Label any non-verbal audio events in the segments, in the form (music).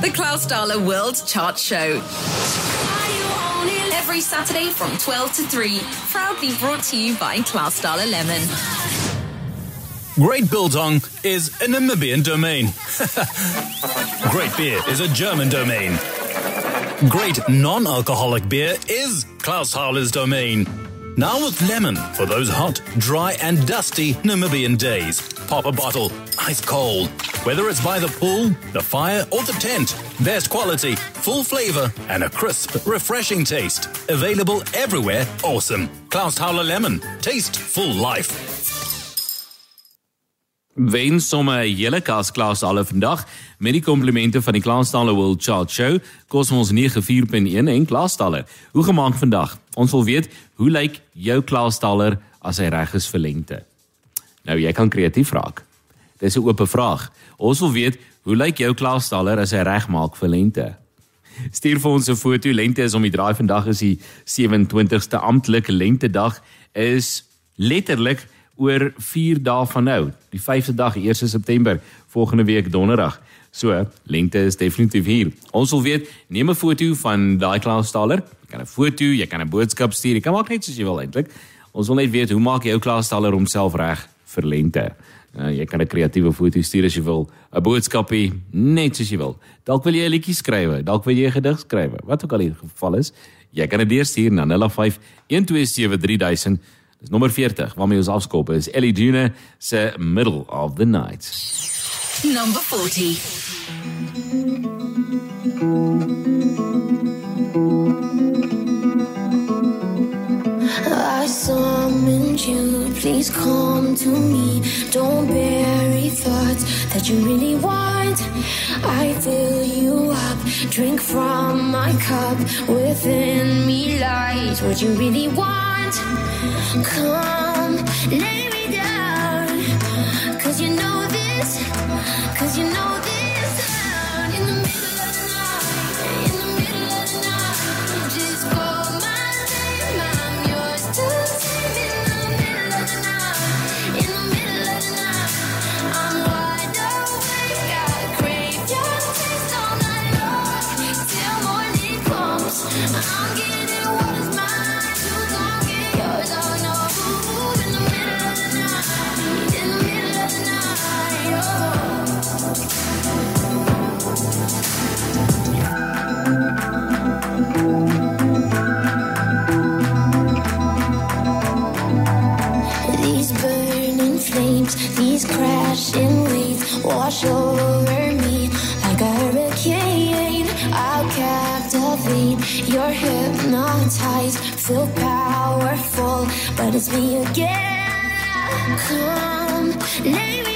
The Clausthaler World Chart Show. Every Saturday from 12 to 3. Proudly brought to you by Clausthaler Lemon. Great Biltong is a Namibian domain. (laughs) Great beer is a German domain. Great non-alcoholic beer is Clausthaler's domain. Now with lemon for those hot, dry and dusty Namibian days. Pop a bottle, ice cold. Whether it's by the pool, the fire or the tent. Best quality, full flavor and a crisp, refreshing taste. Available everywhere. Awesome. Klaus Howler Lemon. Taste full life. wen sommer hele kas klas alle vandag met die komplimente van die Klaasstalle World Chart Show. Kos ons 94.1 en Klaasstalle. Hoe gemaak vandag? Ons wil weet hoe lyk jou Klaasstaller as hy reg is vir lente? Nou jy kan kreatief raak. Dis 'n oop vraag. Ons wil weet hoe lyk jou Klaasstaller as hy reg maak vir lente? Stuur vir ons 'n foto. Lente is om die draai vandag is die 27ste amptelike lentedag is letterlik oor 4 dae van nou. Die 5de dag, 1 September, volgende week donderdag. So, lente is definitief hier. Ons wil weet, neem 'n foto van daai klaastaler. Jy kan 'n foto, jy kan 'n boodskap stuur, jy kan maak net soos jy wil eintlik. Ons wil net weet hoe maak jou klaastaler homself reg vir lente? Uh, jy kan 'n kreatiewe foto stuur as jy wil, 'n boodskapie, net soos jy wil. Dalk wil jy 'n liedjie skryf, dalk wil jy 'n gedig skryf, wat ook al die geval is. Jy kan dit deurstuur na 051 127 3000 Dis nommer 40 waarmee ons afskop is Ellie June se Middle of the Night. Number 40. I summoned you, please come to me. Don't bury thoughts that you really want. I fill you up, drink from my cup. Within me lies what you really want. Come, lay me down. Cause you know this, cause you know this. These crashing waves wash over me like a hurricane. I'll captivate, you're hypnotized, feel powerful, but it's me again. Come, me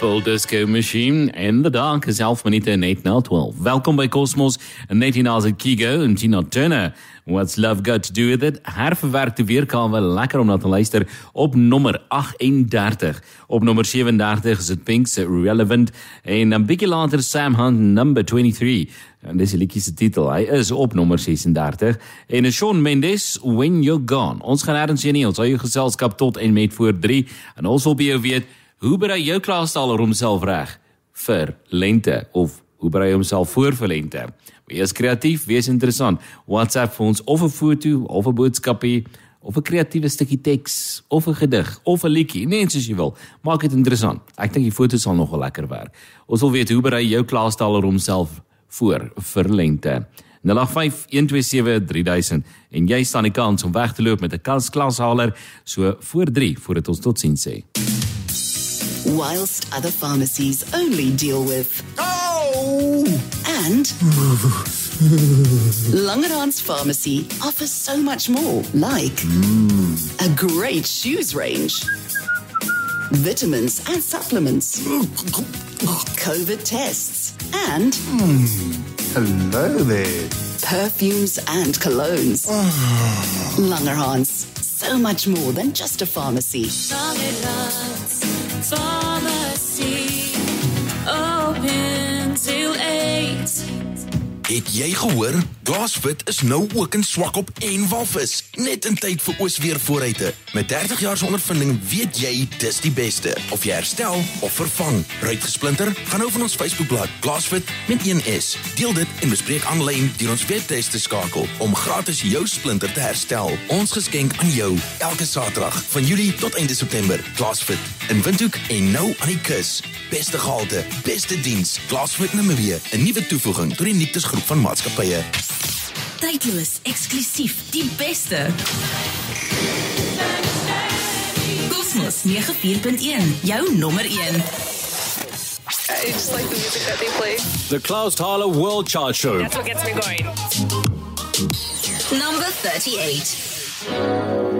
Purple Disco Machine en The Dark is 11 minute net na 12. Welkom by Cosmos en net hierna is Kigo en Tina Turner. What's Love Got to Do With It? Herverwerkte weergawe, lekker om na te luister op nommer 38. Op nommer 37 is dit Pink se Relevant en dan bietjie later Sam Hunt number 23. En dis die liedjie se titel. Hy is op nommer 36 en is Shawn Mendes When You're Gone. Ons gaan erns hier nie, ons hou jou geselskap tot en met voor 3 en ons wil by jou weet Hoe berei jou klaastaler homself reg vir lente of hoe berei homself voor vir lente? Wees kreatief, wees interessant. WhatsApp vir ons of 'n foto of 'n boodskapie of 'n kreatiewe stukkie teks of 'n gedig of 'n liedjie, net soos jy wil. Maak dit interessant. Ek dink die foto's sal nogal lekker werk. Ons wil weet hoe berei jou klaastaler homself voor vir lente? 0851273000 en jy staan die kans om weg te loop met 'n klas klashaler so voor 3 voordat ons totsiens sê. Whilst other pharmacies only deal with. Oh! And Langerhans Pharmacy offers so much more, like a great shoes range, vitamins and supplements, COVID tests, and hmm. Hello there. perfumes and colognes. Ah. Langerhans, so much more than just a pharmacy. Langerhans Pharmacy open till 8. Het jy gehoor? Glasfit is nou ook in swakop en walvis. Net in tyd vir oesweer vooruite. Met 30 jaar se ondervinding weet jy dis die beste. Of jy herstel of vervang. Ruit gesplinter? Gaan nou van ons Facebookblad Glasfit met 1S. Deel dit en bespreek aanlyn deur ons webtuiste skakel om gratis jou splinter te herstel. Ons geskenk aan jou elke Saterdag van Julie tot einde September. Glasfit in Windhoek en nou aan die kus. Beste gehalte, beste diens. Glasfit Namibia, 'n nuwe toevoeging tot die Nictus groep van maatskappye. Tydloos, eksklusief, die beste. Cosmos 94.1, jou nommer 1. I just like the music that they play. The Clausthaler World Chart Show. That's what gets me going. Number 38.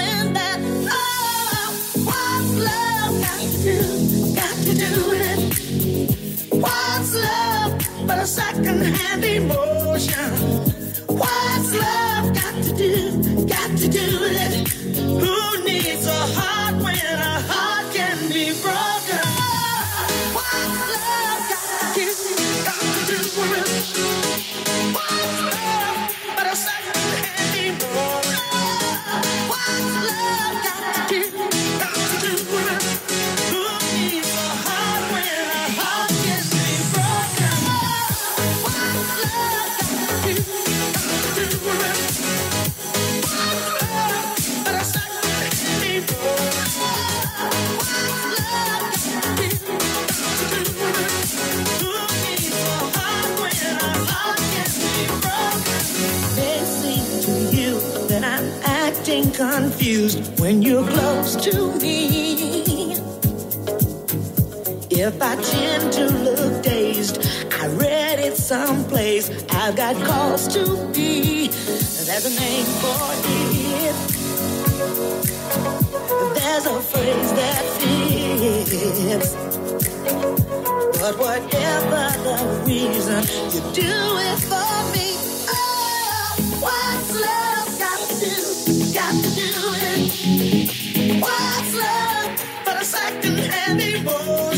but a second-hand emotion? Confused when you're close to me. If I tend to look dazed, I read it someplace. I've got cause to be. There's a name for it. There's a phrase that fits. But whatever the reason, you do it for me. Oh, what's love got to do? Got to do. What's love but a second-hand emotion?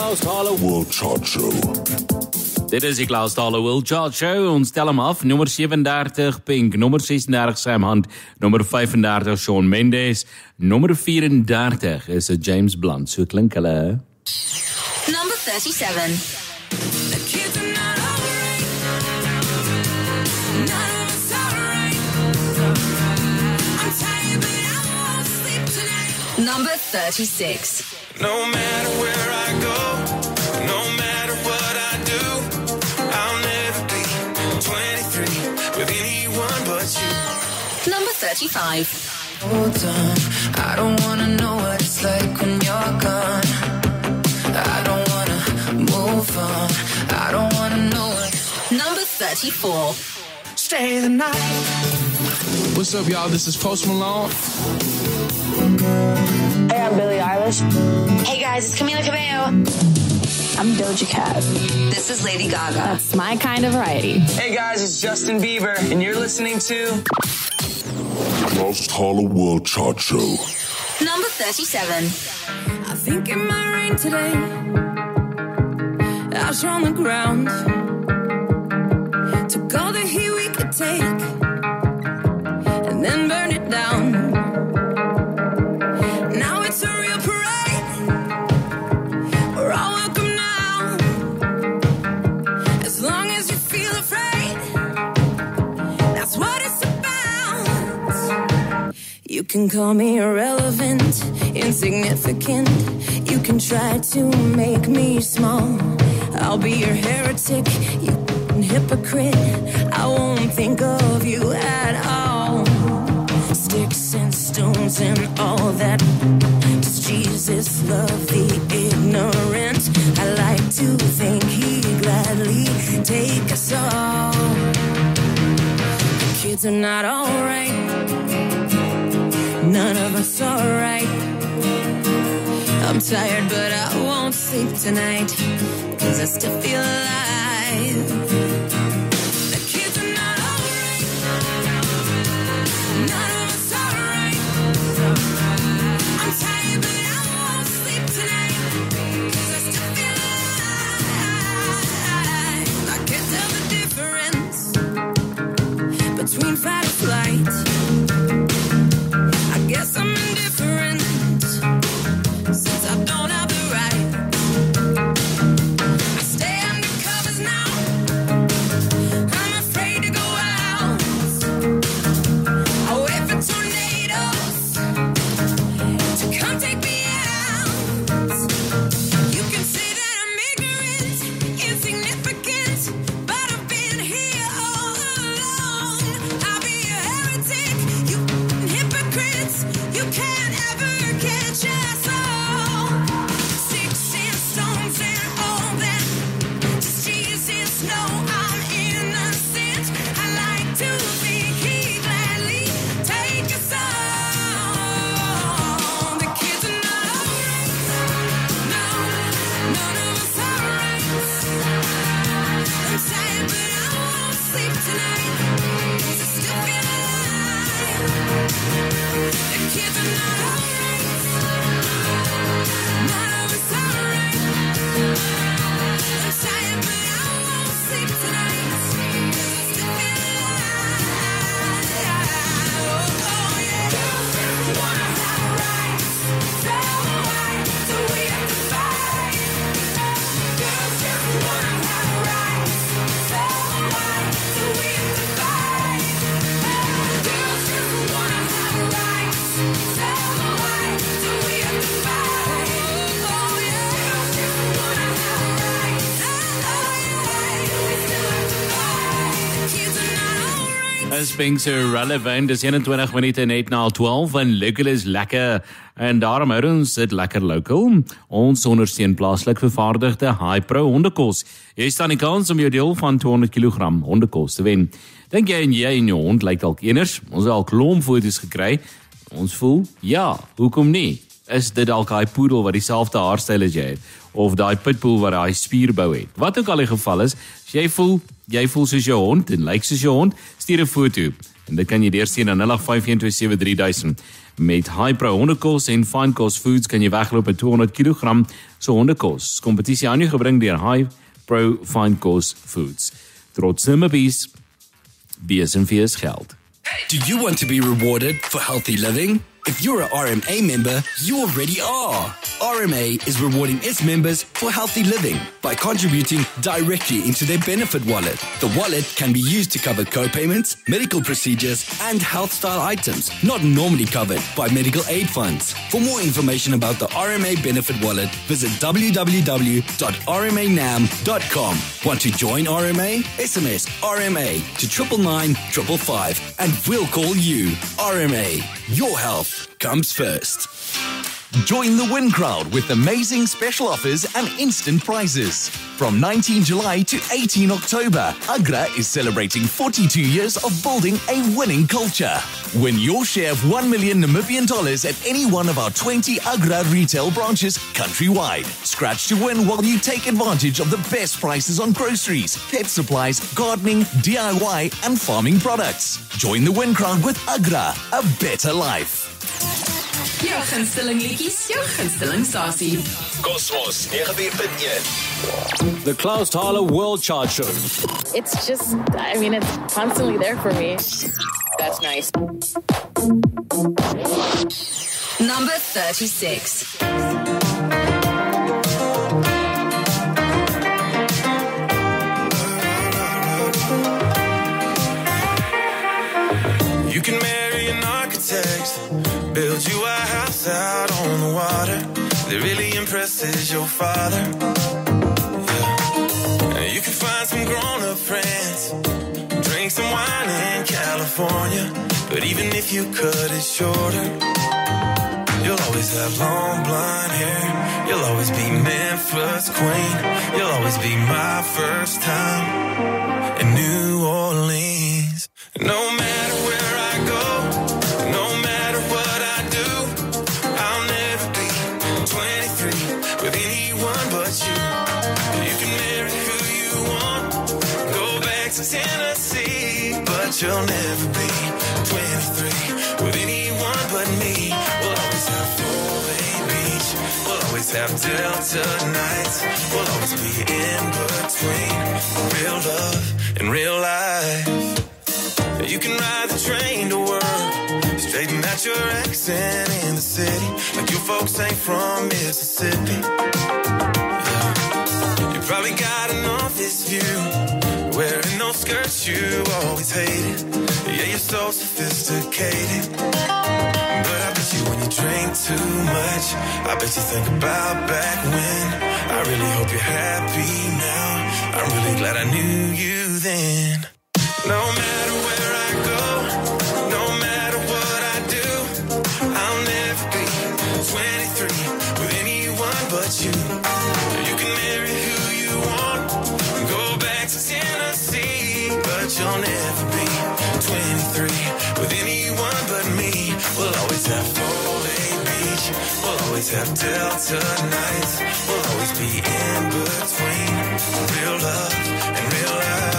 Klaus Thaler World Chart Show. Dit is die Klaus Thaler World Chart Show. Ons tel hom af. Nommer 37 Pink, nommer 36 Sam Hunt, nommer 35 Shawn Mendes, nommer 34 is James Blunt. So klink hulle. Number 37. Number 36. No matter where I go, 35. Hold on, I don't wanna know what it's like when you're gone. I don't wanna move on. I don't wanna know what. Number 34. Stay the night. What's up, y'all? This is Post Malone. Hey, I'm Billie Eilish. Hey guys, it's Camila Cabello. I'm Doja Cat. This is Lady Gaga. That's my kind of variety. Hey guys, it's Justin Bieber, and you're listening to Clausthaler World Chart Show. Number 37. I think it might rain today. Ash on the ground. Took all the heat we could take and then burn can call me irrelevant, insignificant. You can try to make me small. I'll be your heretic, you hypocrite. I won't think of you at all. Sticks and stones and all that. Does Jesus love the ignorant? I like to think he gladly take us all. The kids are not alright. None of us are right. I'm tired, but I won't sleep tonight. Cause I still feel alive. So relevant, dis 21 minute net na 12 en lekker is lekker. En daarom hou ons dit lekker local. Ons ondersteun plaaslik vervaardigde High Pro hondekos. Jy staan die kans om jou deel van 200 kg hondekos te wen. Dink jy en jy en jou hond lyk dalk eners? Ons het al klomp foto's gekry. Ons voel, ja, hoekom nie? Is dit dalk daai poedel wat dieselfde haarstyl as jy het of daai pitbull wat daai spierbou het? Wat ook al die geval is, as jy voel jy voel soos jou hond en lyk soos jou hond, stuur 'n foto en dit kan jy deurstuur na 0851273000. Met Hypro hondekos en Fine Cost Foods kan jy wegloop met 200 kg so hondekos. Kompetisie aan jou gebring deur Hypro Fine Cost Foods. Trots Nimmerbies. BSNV's geld. Do you want to be rewarded for healthy living? If you're a RMA member, you already are. RMA is rewarding its members for healthy living by contributing directly into their benefit wallet. The wallet can be used to cover co-payments, medical procedures, and health style items not normally covered by medical aid funds. For more information about the RMA benefit wallet, visit www.rmanam.com. Want to join RMA? SMS RMA to 999 555 and we'll call you. RMA, your health comes first. Join the win crowd with amazing special offers and instant prizes. From 19 July to 18 October, Agra is celebrating 42 years of building a winning culture. Win your share of 1 million Namibian dollars at any one of our 20 Agra retail branches countrywide. Scratch to win while you take advantage of the best prices on groceries, pet supplies, gardening, DIY, and farming products. Join the win crowd with Agra, a better life. Jou gunsteling liedjies, jou gunsteling stasie. Cosmos 94.1. The Clausthaler World Chart Show. It's just, I mean, it's constantly there for me. That's nice. Number 36. You can marry an architects Build you a house out on the water that really impresses your father. Yeah. You can find some grown up friends, drink some wine in California. But even if you cut it shorter, you'll always have long blonde hair. You'll always be Memphis queen. You'll always be my first time in New Orleans. No matter where. You'll never be 23 with anyone but me. We'll always have Foley Beach, we'll always have Delta nights, we'll always be in between real love and real life. You can ride the train to work, straighten out your accent in the city, like your folks ain't from Mississippi. You probably got skirts you always hated. Yeah, you're so sophisticated. But I bet you when you drink too much, I bet you think about back when. I really hope you're happy now. I'm really glad I knew you then. No matter have Foley Beach, we'll always have Delta nights, we'll always be in between. Real love and real life.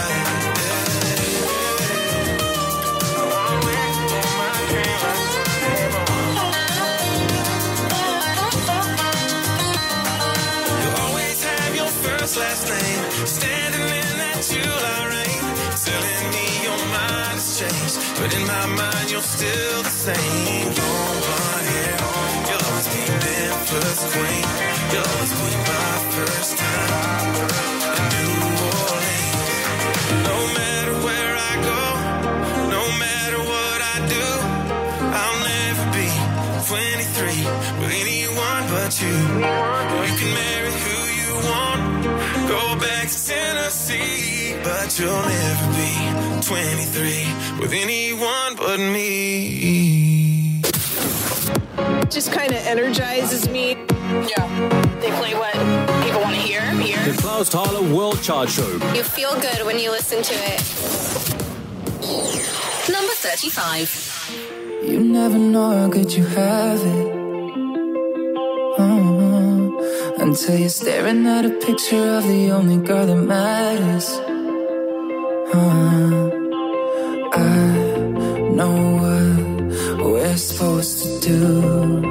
You'll always have your first last name in my mind you're still the same. Long blonde hair, you'll always be Memphis queen. You'll always be my first time in New Orleans. No matter where I go, no matter what I do, I'll never be 23 with anyone but you. You can marry who you want, go back to Tennessee, but you'll never be 23 with anyone but me. Just kind of energizes me. Yeah. They play what people want to hear. Hear. The Clausthaler World Chart Show. You feel good when you listen to it. Number 35. You never know how good you have it. Oh, until you're staring at a picture of the only girl that matters. Trying to do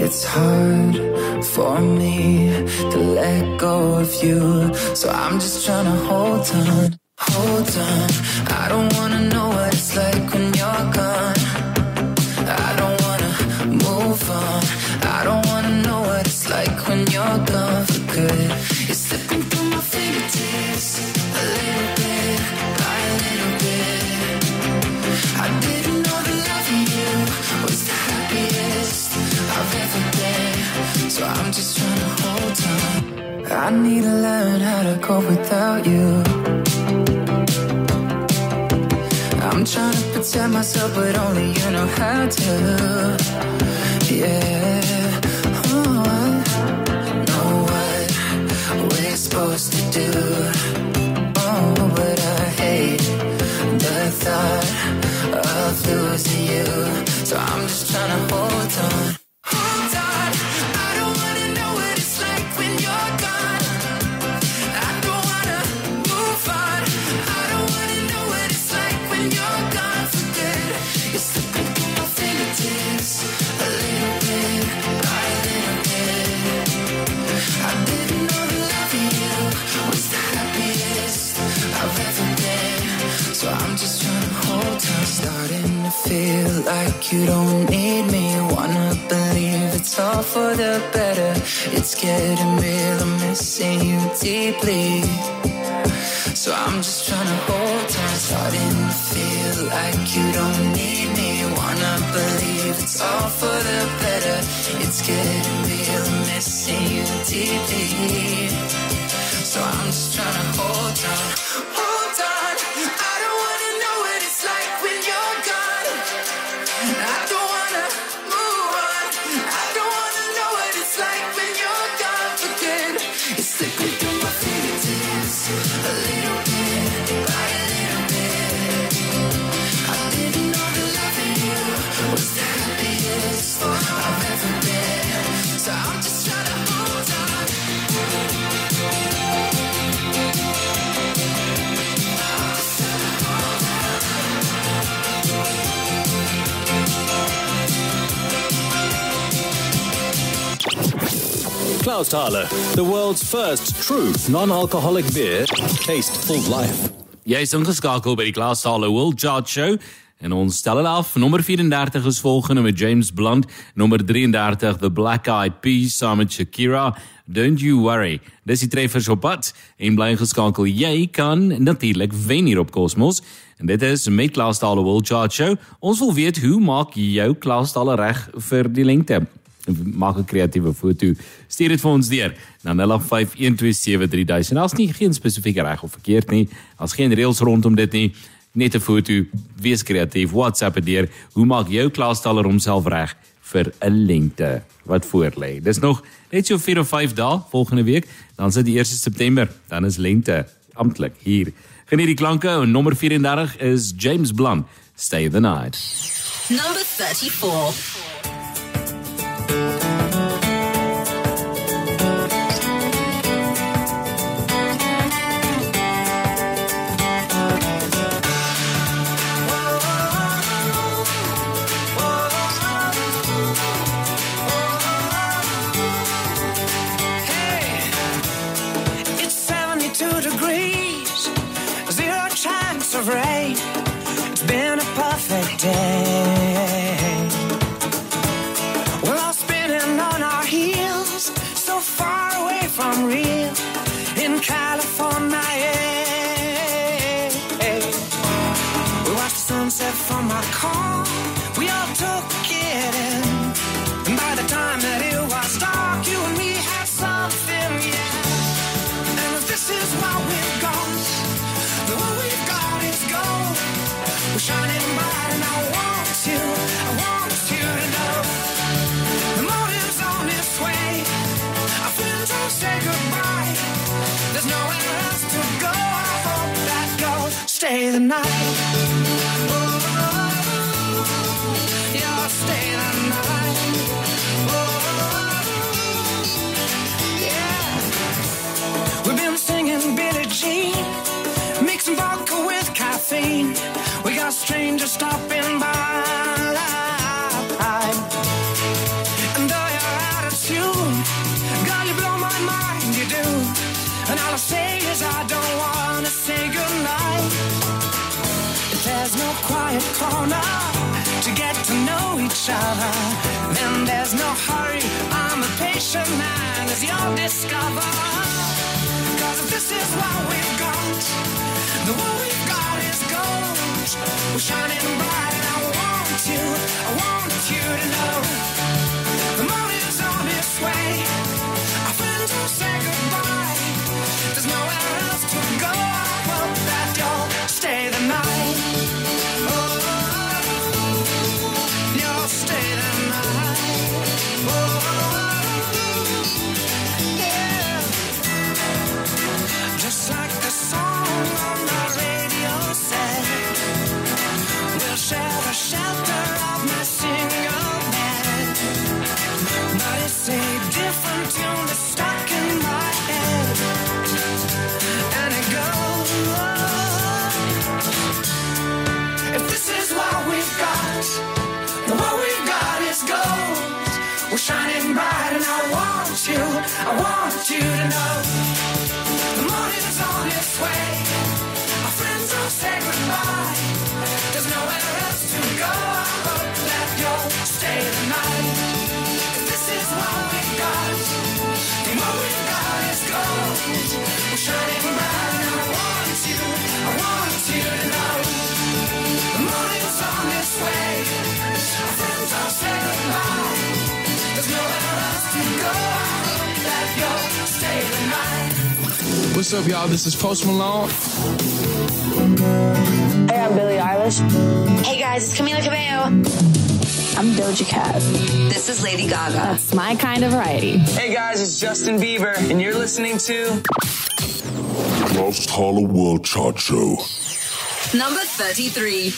It's hard for me to let go of you So I'm just tryna hold on, hold on. I don't wanna know what it's like when I need to learn how to cope without you. I'm trying to protect myself, but only you know how to. Yeah. Oh, I know what we're supposed to do. Oh, but I hate the thought of losing you. So I'm just trying to hold on. Feel like you don't need me. Wanna believe it's all for the better. It's getting real. I'm missing you deeply. So I'm just trying to hold on, starting to feel like you don't need me. Wanna believe it's all for the better. It's getting real, missing you deeply. So I'm just trying Klaus Thaler, the world's first true non-alcoholic beer. Taste full life. Jy is ingeskakel by die Klaas Sale World Chart Show en ons stel dit af. Nommer 34 is volgende met James Blunt, nommer 33 The Black Eyed Peas saam met Shakira. Don't you worry. Dis die treffers op pad en bly ingeskakel. Jy kan natuurlik wen hier op Cosmos. En dit is met Klaas Thaler World Chart Show. Ons wil weet hoe maak jy jou Klaas Thaler reg vir die lengte? Maak 'n kreatiewe foto. Stuur dit vir ons deur na 0851273000. Daar's nie geen spesifieke reg of verkeerd nie. Daar's geen reëls rondom dit nie. Net 'n foto, wees kreatief. WhatsApp dit deur. Hoe maak jou klaastaller homself reg vir 'n lengte wat voorlê? Dis nog net so 4 of 5 dae volgende week, dan is dit die 1 September, dan is lente amptelik hier. Geniet die klanke. En Nommer 34 is James Blunt, Stay the Night. Number 34. It's California. Eh, eh. We watched the sunset from our car, the night. Stay the night. Yeah. We've been singing Jean, mixing vodka with caffeine. We got strangers stopping by. Each then there's no hurry. I'm a patient man, as you'll discover. Cause if this is what we've got, the what we've got is gold. We're shining bright What's up, y'all? This is Post Malone. Hey, I'm Billie Eilish. Hey guys, it's Camila Cabello. I'm Doja Cat. This is Lady Gaga. That's my kind of variety. Hey guys, it's Justin Bieber, and you're listening to Clausthaler World Chart Show. Number 33.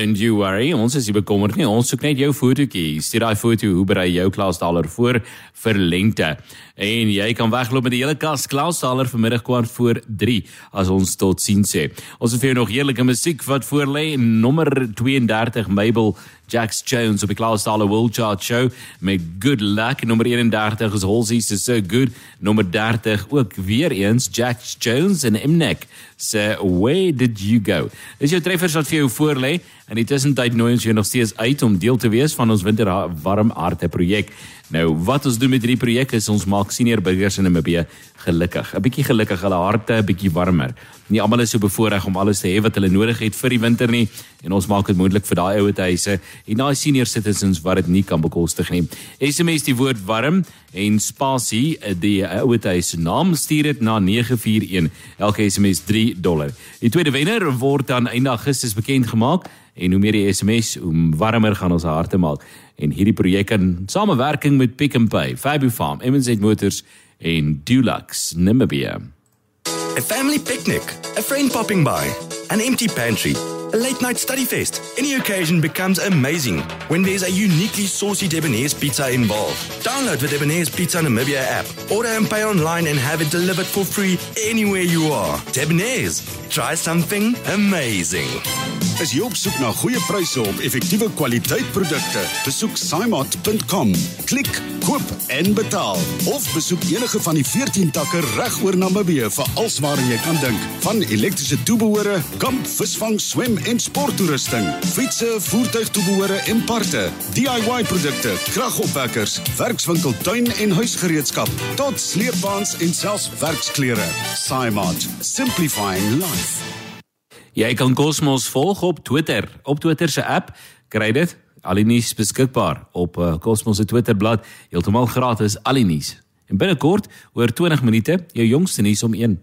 Don't you worry. Ons is nie bekommerd nie. Ons soek net jou fotootjie. Stuur daai foto hoe berei jou klasdaler voor vir lente. En jy kan wegloop met die hele kas klasdaler vanmiddag kwart voor 3 as ons tot sien sê. Ons het vir jou nog heerlike musiek wat voor lê. Nommer 32 Mabel Jax Jones op die Klasdaler World Chart Show met Good Luck. Nommer 31 is Halsey se So Good. Nommer 30 ook weer eens Jax Jones en Mnek se Where Did You Go. Dis jou treffers wat vir jou voorlê. In die tussentyd nooi ons jou nog steeds uit om deel te wees van ons winter warm aarde projek. Nou, wat ons doen met hierdie projek is ons maak senior burgers in Namibië gelukkig. 'n Bietjie gelukkig, hulle harte 'n bietjie warmer. Nie almal is so bevoorreg om alles te hê wat hulle nodig het vir die winter nie en ons maak dit moontlik vir daai ouete huise en daai senior citizens wat dit nie kan bekostig nie. SMS die woord warm en spasie die ouete huis se naam stuur dit na 941. Elke SMS 3 dollar. Die tweede wenner word dan einde Augustus bekend gemaak en hoe meer die SMS, hoe warmer gaan ons harte maak. En hierdie projek in samewerking met Pick n Pay, Fabu Farm, MZ Motors en Dulux Namibia. A family picnic, a friend popping by, an empty pantry. A late night study fest. Any occasion becomes amazing when there's a uniquely saucy Debonair's pizza involved. Download the Debonair's Pizza Namibia app, order and pay online and have it delivered for free anywhere you are. Debonair's, try something amazing. Is jy op soek na goeie pryse op effektiewe kwaliteitprodukte? Besoek cymot.com. Klik, koop en betaal of besoek enige van die 14 takke reg oor Namibië vir alswaarin jy kan dink, van elektriese toebehore, kamp, visvang, swem en sporttoerusting, fietsse, voertuigtoebehore en parte, DIY produkte, kragopwekkers, werkswinkel, tuin en huisgereedskap, tot sleepwaens en selfs werksklere. Simart, simplifying life. Jy kan Cosmos volg op Twitter. Op Twitter se app kry dit al die nuus beskikbaar op uh, Cosmos se Twitterblad heeltemal gratis al die nuus. En binnekort oor 20 minute jou jongste nuus om 1.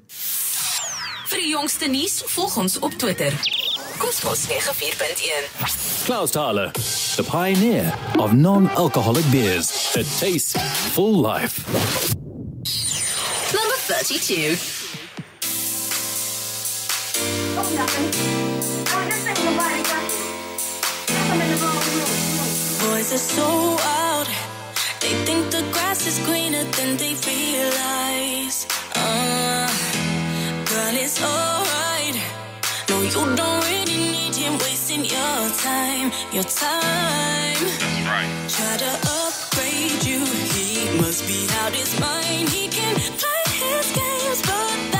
Vir die jongste nuus, volg ons op Twitter. Kosmos 94.1. Klaus Thaler, the pioneer of non-alcoholic beers that taste full life. Number 32. Boys are so out. They think the grass is greener than they realize. Uh, girl, it's alright. No, you don't really need him wasting your time. Your time. Right. Try to upgrade you. He must be out his mind. He can play his games, but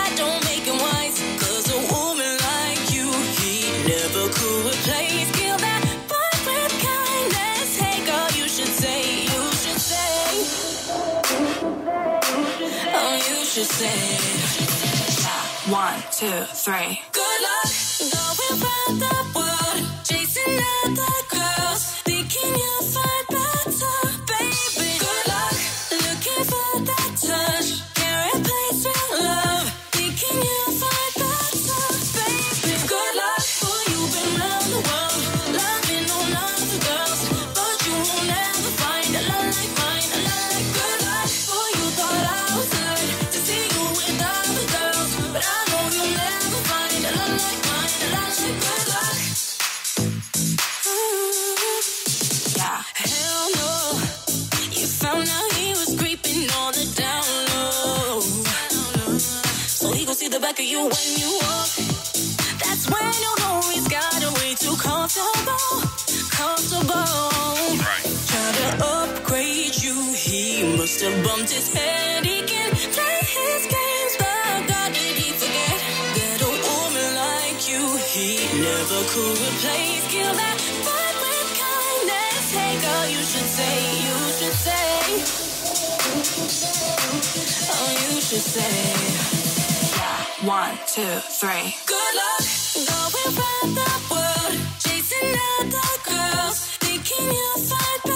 you say. One, two, three. Good luck going round the you when you walk. That's when you know he's got a way too comfortable, comfortable. Try to upgrade you, he must have bumped his head. He can play his games, but God did he forget that a woman like you he never could replace. Kill that vibe with kindness. Hey girl, you should say, you should say. Oh, you should say. One, two, three. Good luck going round the world, chasing other girls, thinking you'll find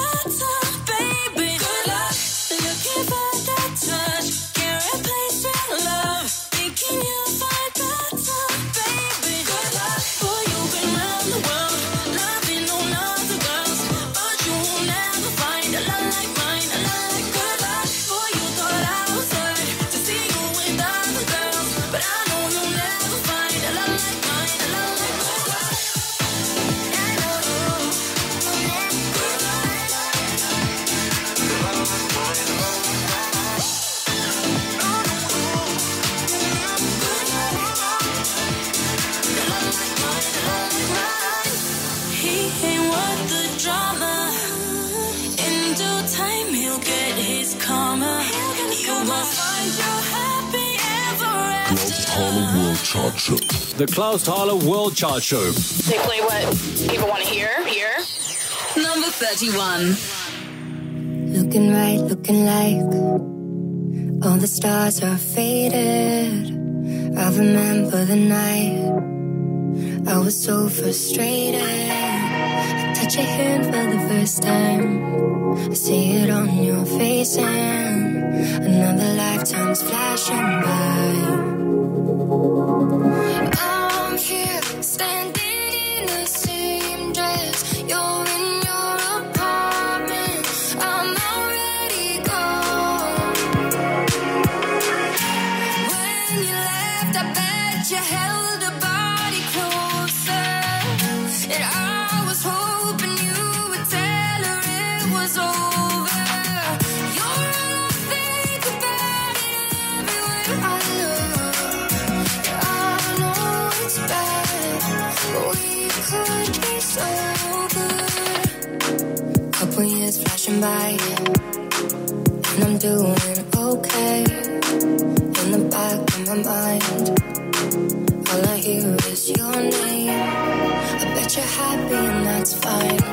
Chart Show. The Clausthaler World Chart Show. They play what people want to hear. Here. Number 31. Looking right, looking like all the stars are faded. I remember the night I was so frustrated. I touch your hand for the first time. I see it on your face, and another lifetime's flashing by. by, and I'm doing okay. In the back of my mind, all I hear is your name. I bet you're happy, and that's fine.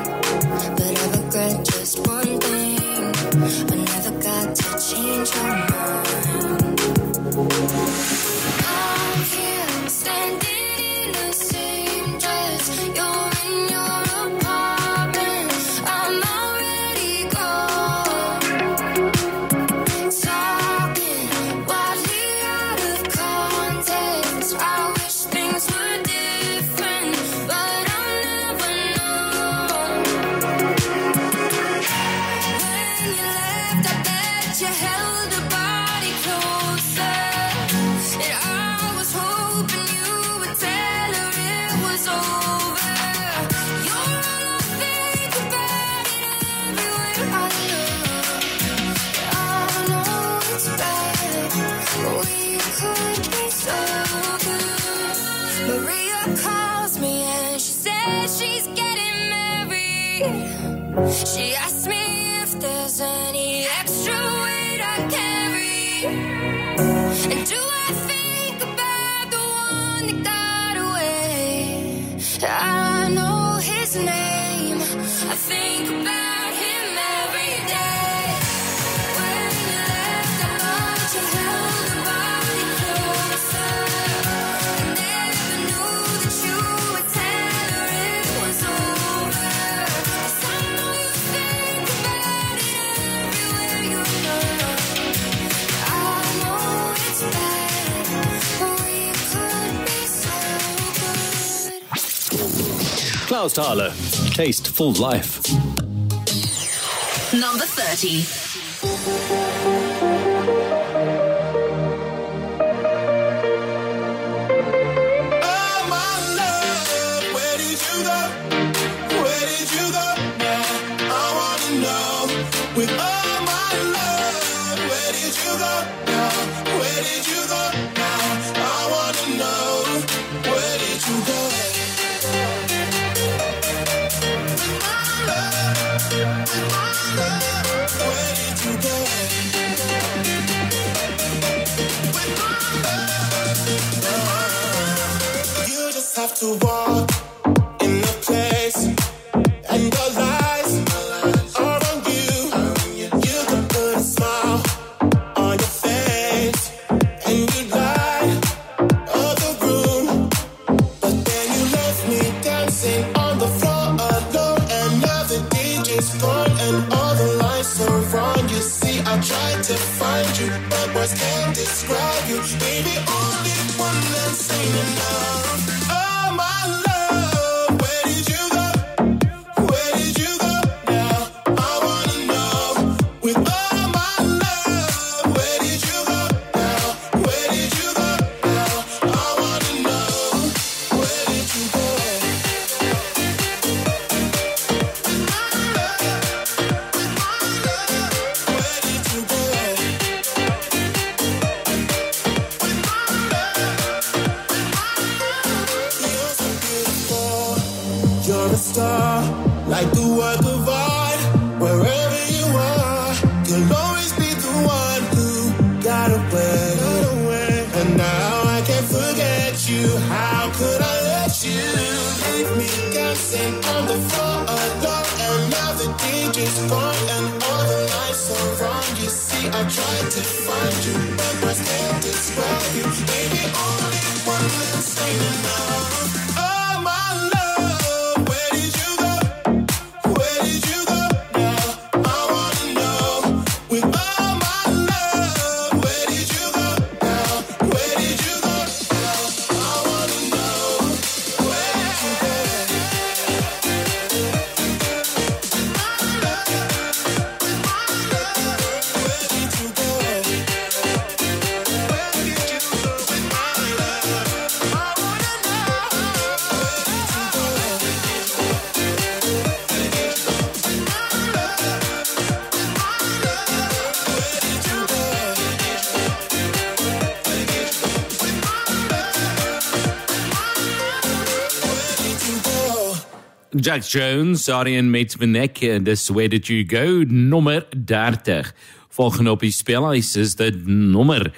Clausthaler, Tasteful Life. Number 30. Jack Jones, Arian met Manek, en dis Where Did You Go, nommer 30. Volgende op die spelhuis is dit nommer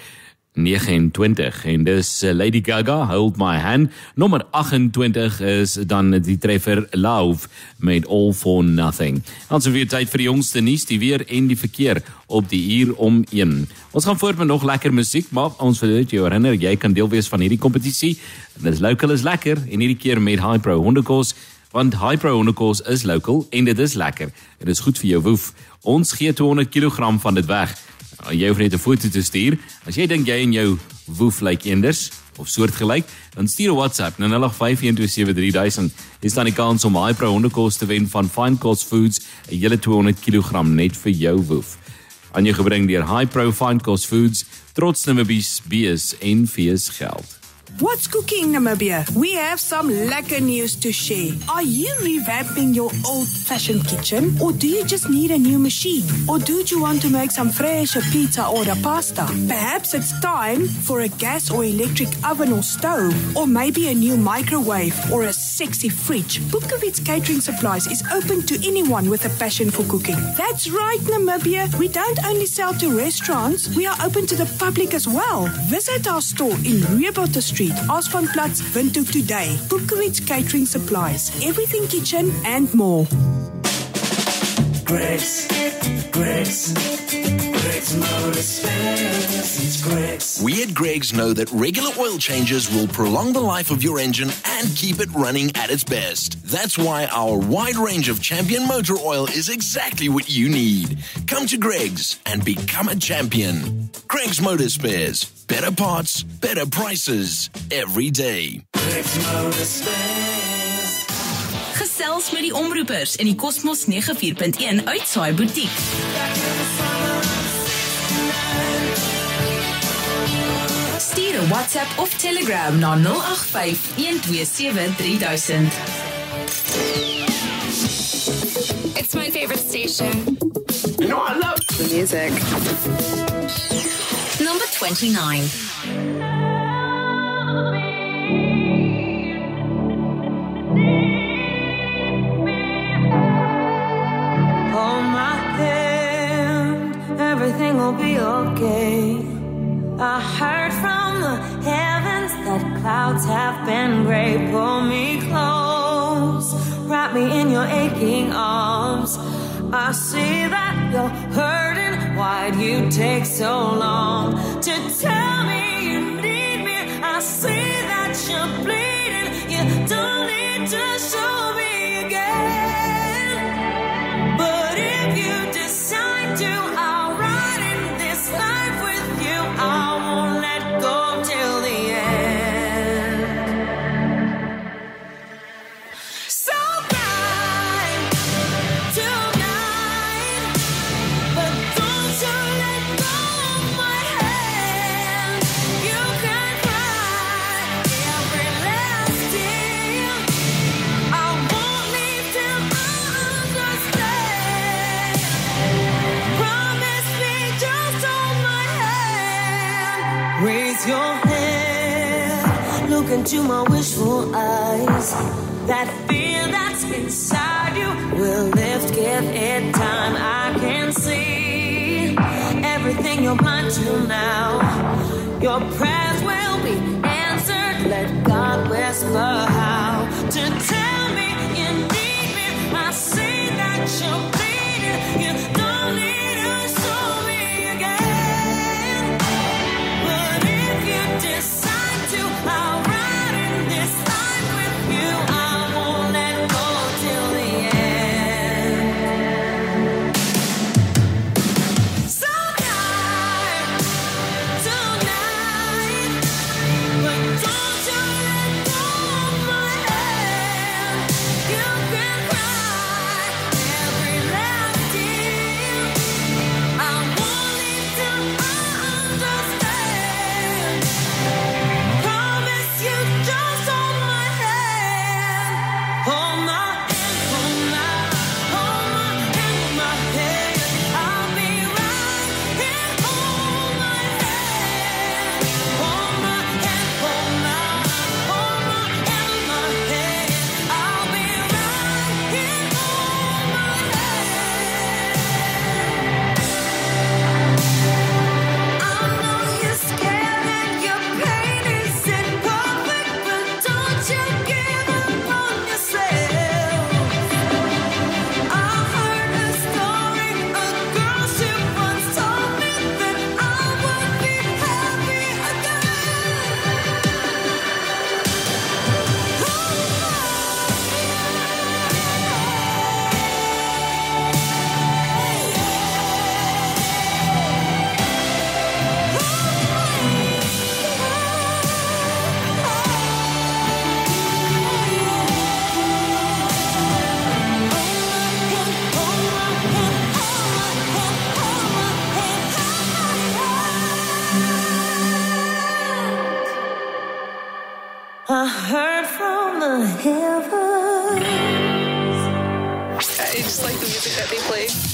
29 en dis eh, Lady Gaga Hold My Hand. Nommer 28 is dan die treffer Love met All for Nothing. Dan so weer tyd vir die jongste nuus die weer en die verkeer op die uur om 1 ons gaan voort met nog lekker musiek maar ons wil net jou herinner jy kan deel wees van hierdie kompetisie dis local is lekker en hierdie keer met Hypro Hondekos want Hypro Hondekos is local en dit is lekker dit is goed vir jou woef ons gee 200 kg van dit weg aan jou net 'n foto te stuur. As jy dink jy en jou woef lyk eenders of soortgelyk, dan stuur 'n WhatsApp na 0851273000. Dis dan die kans om Hypro hondekos te wen van Fine Cost Foods, 'n hele 200 kg net vir jou woef. Aan jou gebring deur Hypro Fine Cost Foods, trots Namibies bees en fees geld. What's cooking, Namibia? We have some lekker news to share. Are you revamping your old fashioned kitchen? Or do you just need a new machine? Or do you want to make some fresh pizza or a pasta? Perhaps it's time for a gas or electric oven or stove. Or maybe a new microwave or a sexy fridge. Bukowitz Catering Supplies is open to anyone with a passion for cooking. That's right, Namibia. We don't only sell to restaurants, we are open to the public as well. Visit our store in Rehoboth Street, Ausspannplatz, Windhoek today. Bukowitz Catering Supplies. Everything kitchen and more. Greg's, Greg's, Greg's Motor Spares. It's Greg's. We at Greg's know that regular oil changes will prolong the life of your engine and keep it running at its best. That's why our wide range of champion motor oil is exactly what you need. Come to Greg's and become a champion. Greg's Motor Spares. Better parts, better prices every day. Greg's Motor Spares. Gesels met die omroepers in die Kosmos 94.1 uitsaai butiek. Stuur 'n WhatsApp of Telegram na 085 127 3000. It's my favorite station. You know, I love the music. Number 29. Hold my hand, everything will be okay. I heard from the heavens that clouds have been gray. Pull me close, wrap me in your aching arms. I see that you're hurting. Why'd you take so long to tell me you need me? I see that you're bleeding. You don't need to show me into my wishful eyes. That fear that's inside you will lift, give it time. I can see everything you're blind to now. Your prayers will be answered. Let God whisper how to tell me you need me. I see that you're bleeding. You don't need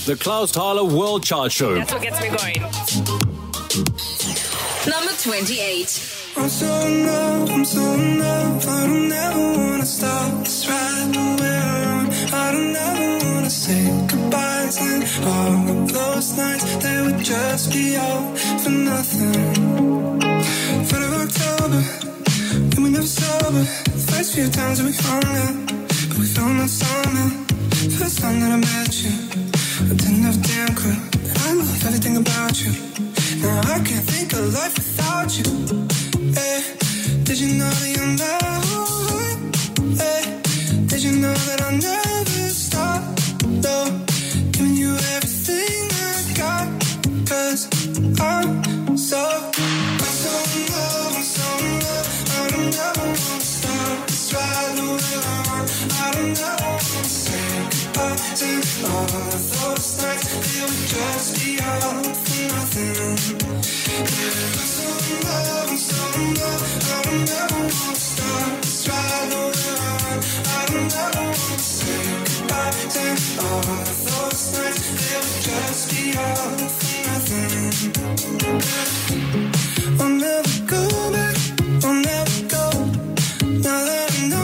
The Clausthaler World Chart Show. That's what gets me going. Number 28. I'm so in love, I'm so in love. I don't ever wanna stop. It's right the way around. I don't ever wanna say goodbyes. And all of those nights, they would just be all for nothing. For the October, when we never sober. First few times we hung out, but we found out summer. First time that I met you, about you. Now I can't think of life without you. Hey, did you know that you're not? Hey, did you know that I'll never to of those nights. They just for nothing. In love, in love. I ever wanna stop. I want. I wanna say goodbye to all those nights. They just be all for nothing. I'll never go back. I'll never go. Now that I know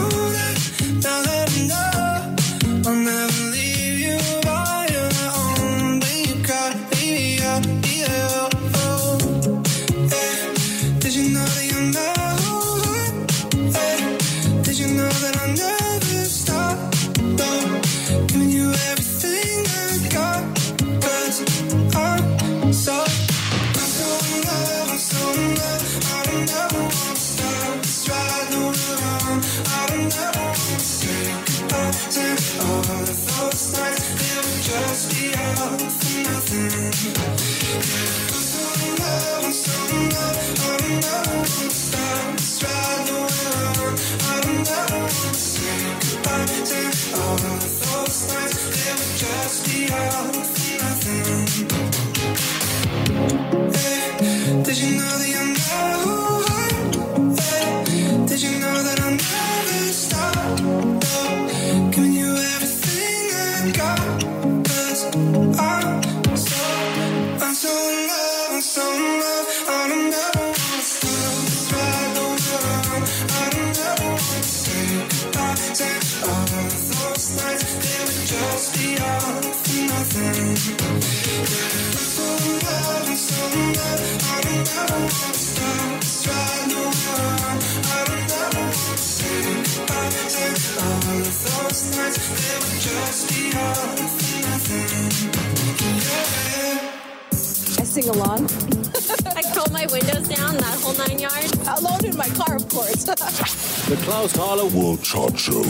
nine yards. Alone in my car, of course. (laughs) The Clausthaler World Chart Show.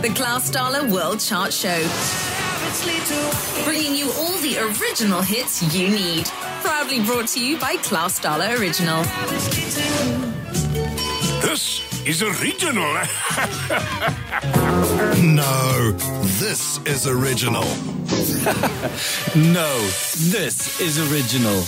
The Clausthaler World Chart Show. Bringing you all the original hits you need. Proudly brought to you by Clausthaler Original. This is original. (laughs) no, this is original. (laughs) no, this is original.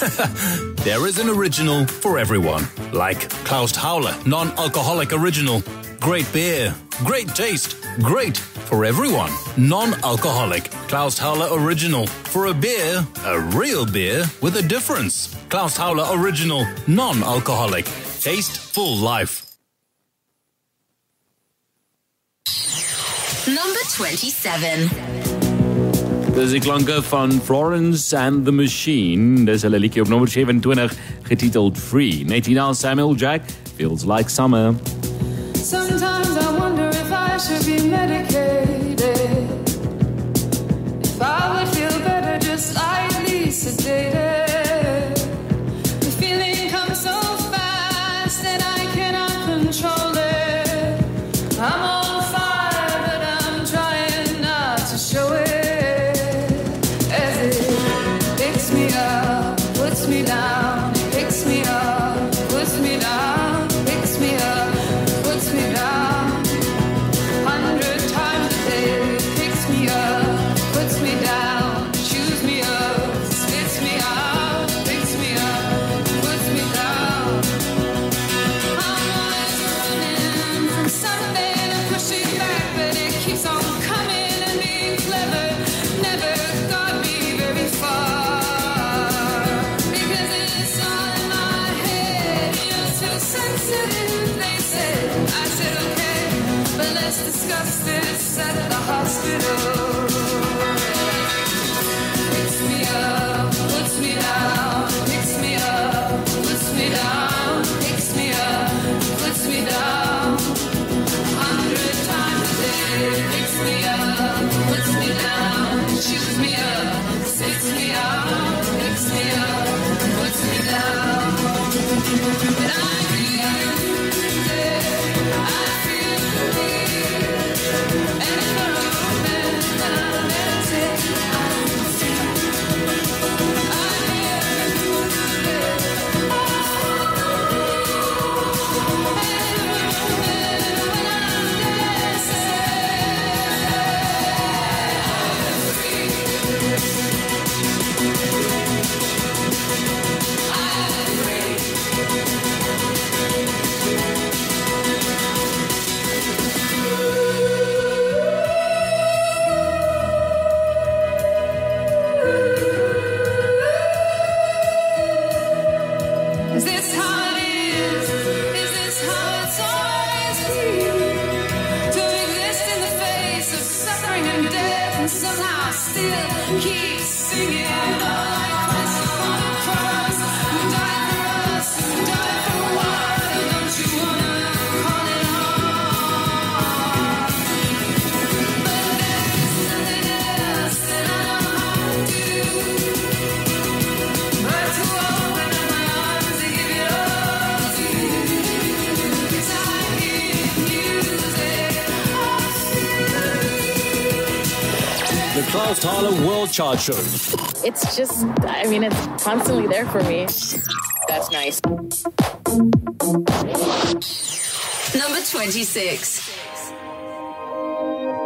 (laughs) there is an original for everyone, like Klaus Howler non-alcoholic original. Great beer, great taste, great for everyone. Non-alcoholic Klaus Howler original for a beer, a real beer with a difference. Klaus Howler original non-alcoholic. Taste full life. Number 27. Dis die klanke van Florence and the Machine. Dis hulle liedjie op nommer 27 getiteld Free. Net hierna Samuel Jack Feels Like Summer. Sometimes I wonder if I should be medicated. If I would feel better just lightly sedated. The Klaus World Chart Show. It's just, I mean, it's constantly there for me. That's nice. Number 26.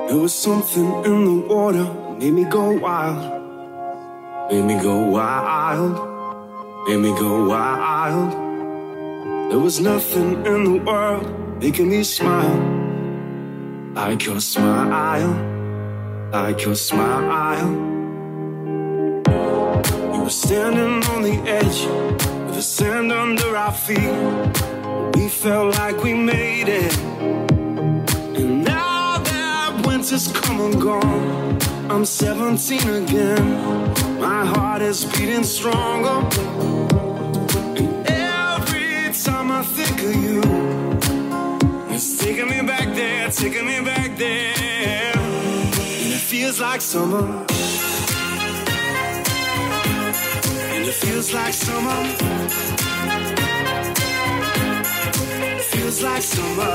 There was something in the water, made me go wild. Made me go wild. Made me go wild. There was nothing in the world making me smile. Like your smile. Like your smile. We were standing on the edge with the sand under our feet. We felt like we made it. And now that winter's come and gone, I'm 17 again. My heart is beating stronger. And every time I think of you, it's taking me back there, taking me back there. Feels like summer. And it feels like summer. It feels like summer.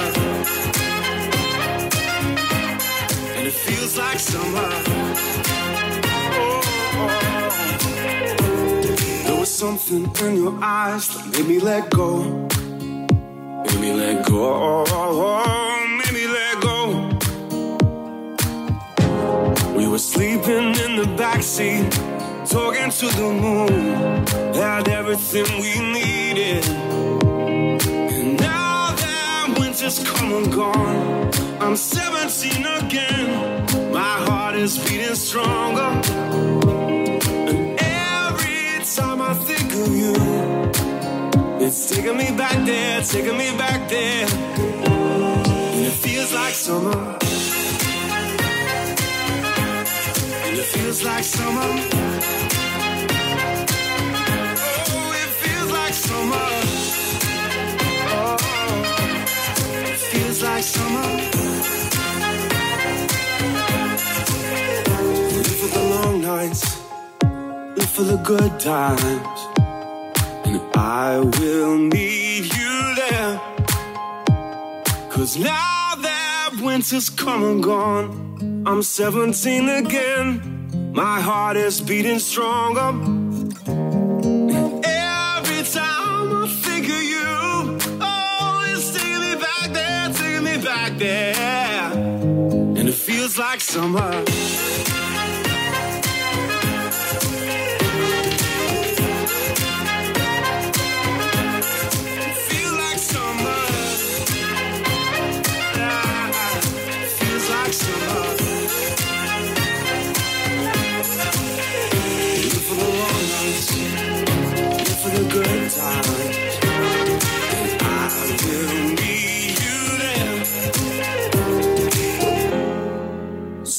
And it feels like summer. Oh, There was something in your eyes that made me let go. Made me let go. Were sleeping in the backseat, talking to the moon. Had everything we needed. And now that winter's come and gone, I'm 17 again. My heart is beating stronger. And every time I think of you, it's taking me back there, taking me back there. And it feels like summer. It feels like summer. Oh, it feels like summer. Oh, it feels like summer. Live for the long nights, live for the good times, and I will need you there. Cause now that winter's come and gone, I'm 17 again. My heart is beating stronger. Every time I think of you, oh, it's taking me back there, taking me back there. And it feels like summer.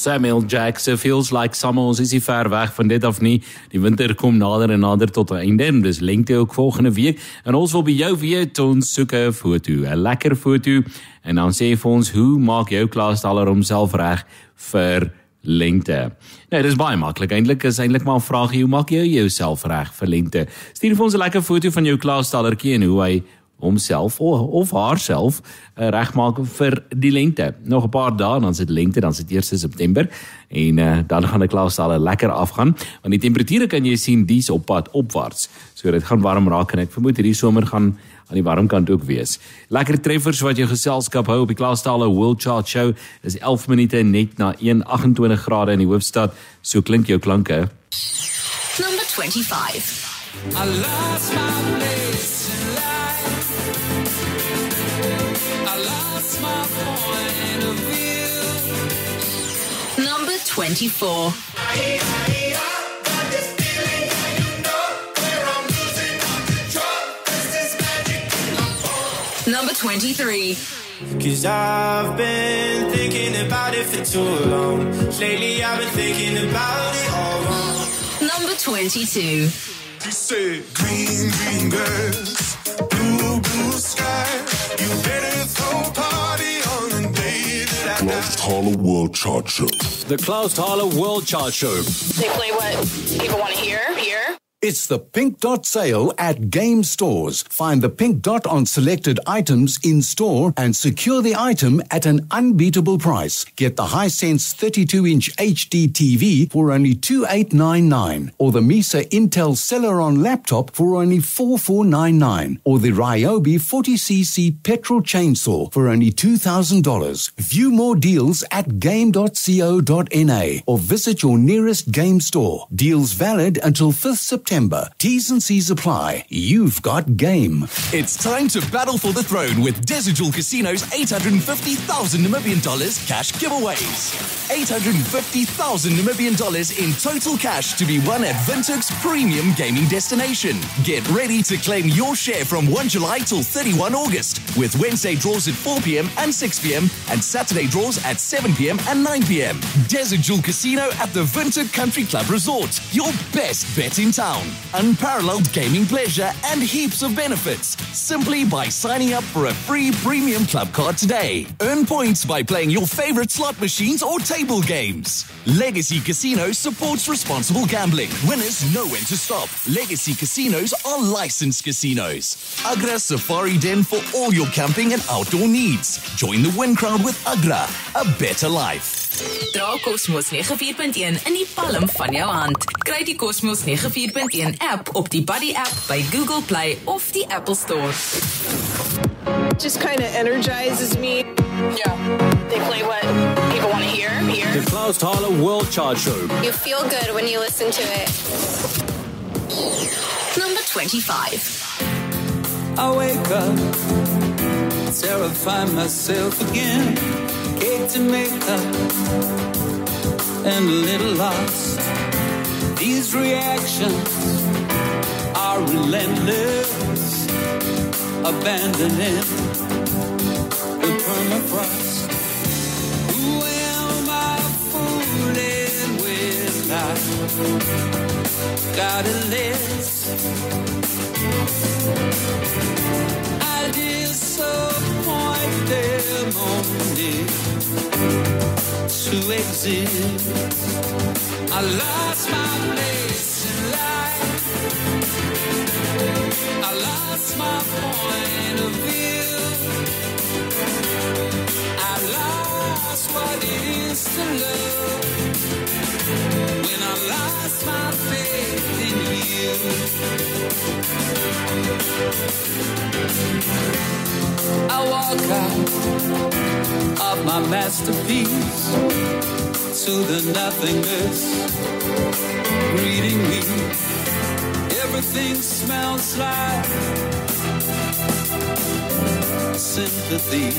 Samuel Jackson feels like summer ons is nie ver weg van dit af nie. Die winter kom nader en nader tot 'n einde en dis lengte ook volgende week en ons wil by jou weet ons soek 'n foto, 'n lekker foto en dan sê vir ons hoe maak jou klaasstaller homself reg vir lengte. Nou, dis baie maklik. Eintlik is eintlik maar 'n vraagie, hoe maak jy jouself reg vir lengte? Stuur vir ons 'n lekker foto van jou klaasstallertjie en hoe hy homself of, of haarself uh, regmaak vir die lente. Nog 'n paar dae dan is dit lente, dan is dit 1 September en uh, dan gaan die klaasstalle lekker afgaan want die temperature kan jy sien dis op pad opwaarts. So dit gaan warm raak en ek vermoed hierdie somer gaan aan die warm kant ook wees. Lekker treffers wat jou geselskap hou op die klaasstalle World Chart Show is 11 minute net na 1:28 grade in die hoofstad. So klink jou klanke. Number 25. I lost my place 24. Number 23. Cause I've been thinking about it for too long. Lately I've been thinking about it all wrong. Number 22. You said green, green grass, blue, blue sky. You better throw Clausthaler World Chart Show. The Clausthaler World Chart Show. They play what people want to hear. Here. It's the Pink Dot sale at Game Stores. Find the Pink Dot on selected items in store and secure the item at an unbeatable price. Get the Hisense 32-inch HD TV for only 2899 or the Mecer Intel Celeron laptop for only 4499 or the Ryobi 40cc petrol chainsaw for only $2000. View more deals at game.co.na or visit your nearest game store. Deals valid until 5th September. T's and C's apply. You've got game. It's time to battle for the throne with Desert Jewel Casino's 850,000 Namibian dollars cash giveaways. 850,000 Namibian dollars in total cash to be won at Windhoek's premium gaming destination. Get ready to claim your share from 1 July till 31 August with Wednesday draws at 4 p.m. and 6 p.m. and Saturday draws at 7 p.m. and 9 p.m. Desert Jewel Casino at the Vintuk Country Club Resort. Your best bet in town. Unparalleled gaming pleasure and heaps of benefits simply by signing up for a free premium club card today. Earn points by playing your favorite slot machines or table games. Legacy Casino supports responsible gambling. Winners know when to stop. Legacy Casinos are licensed casinos. Agra Safari Den for all your camping and outdoor needs. Join the win crowd with Agra, a better life. Dra Kosmos 94.1 in die palm van jou hand. Kry die Kosmos 94.1 app op die Buddy app by Google Play of die Apple Store. Just kind of energizes me. Yeah. They play what people want to hear. Here. The Clausthaler World Chart Show. You feel good when you listen to it. Number 25. I wake up, terrify myself again. Cake to make up, and a little lost. These reactions are relentless, abandoning the permafrost. Who am I fooling with Gotta list. I disappoint them only to exist. I lost my place in life. I lost my point of view. I lost what it is to love when I lost my faith in you. I walk out of my masterpiece to the nothingness greeting me. Everything smells like sympathy.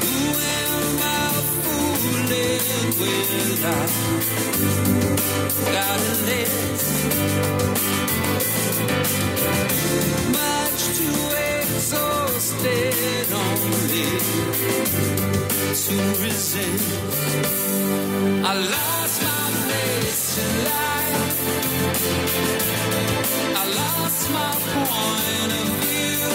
Who am I fooling with? I gotta let I lost my place in life. I lost my point of view.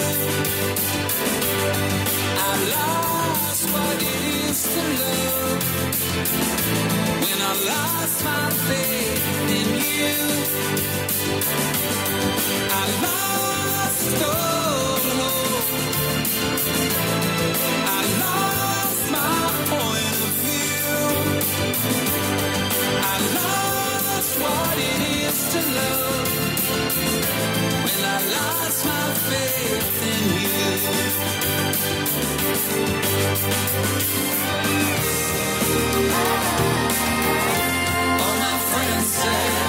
I lost what it is to love I lost my faith in you. I lost all hope. I lost my point of view. I lost what it is to love when I lost my faith in you. Say,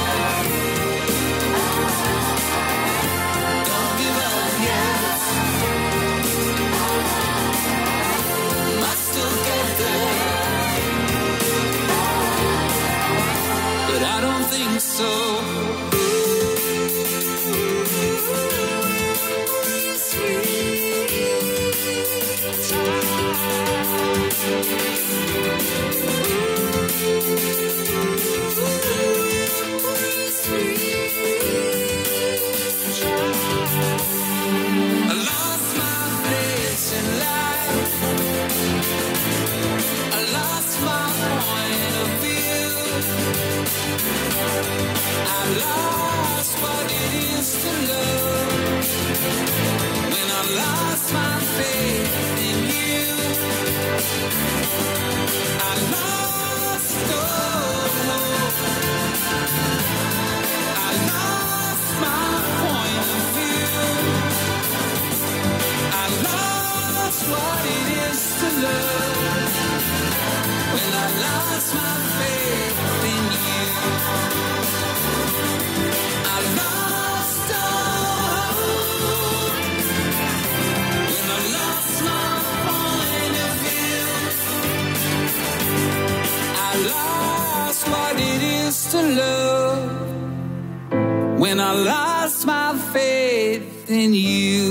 when I lost my faith in you.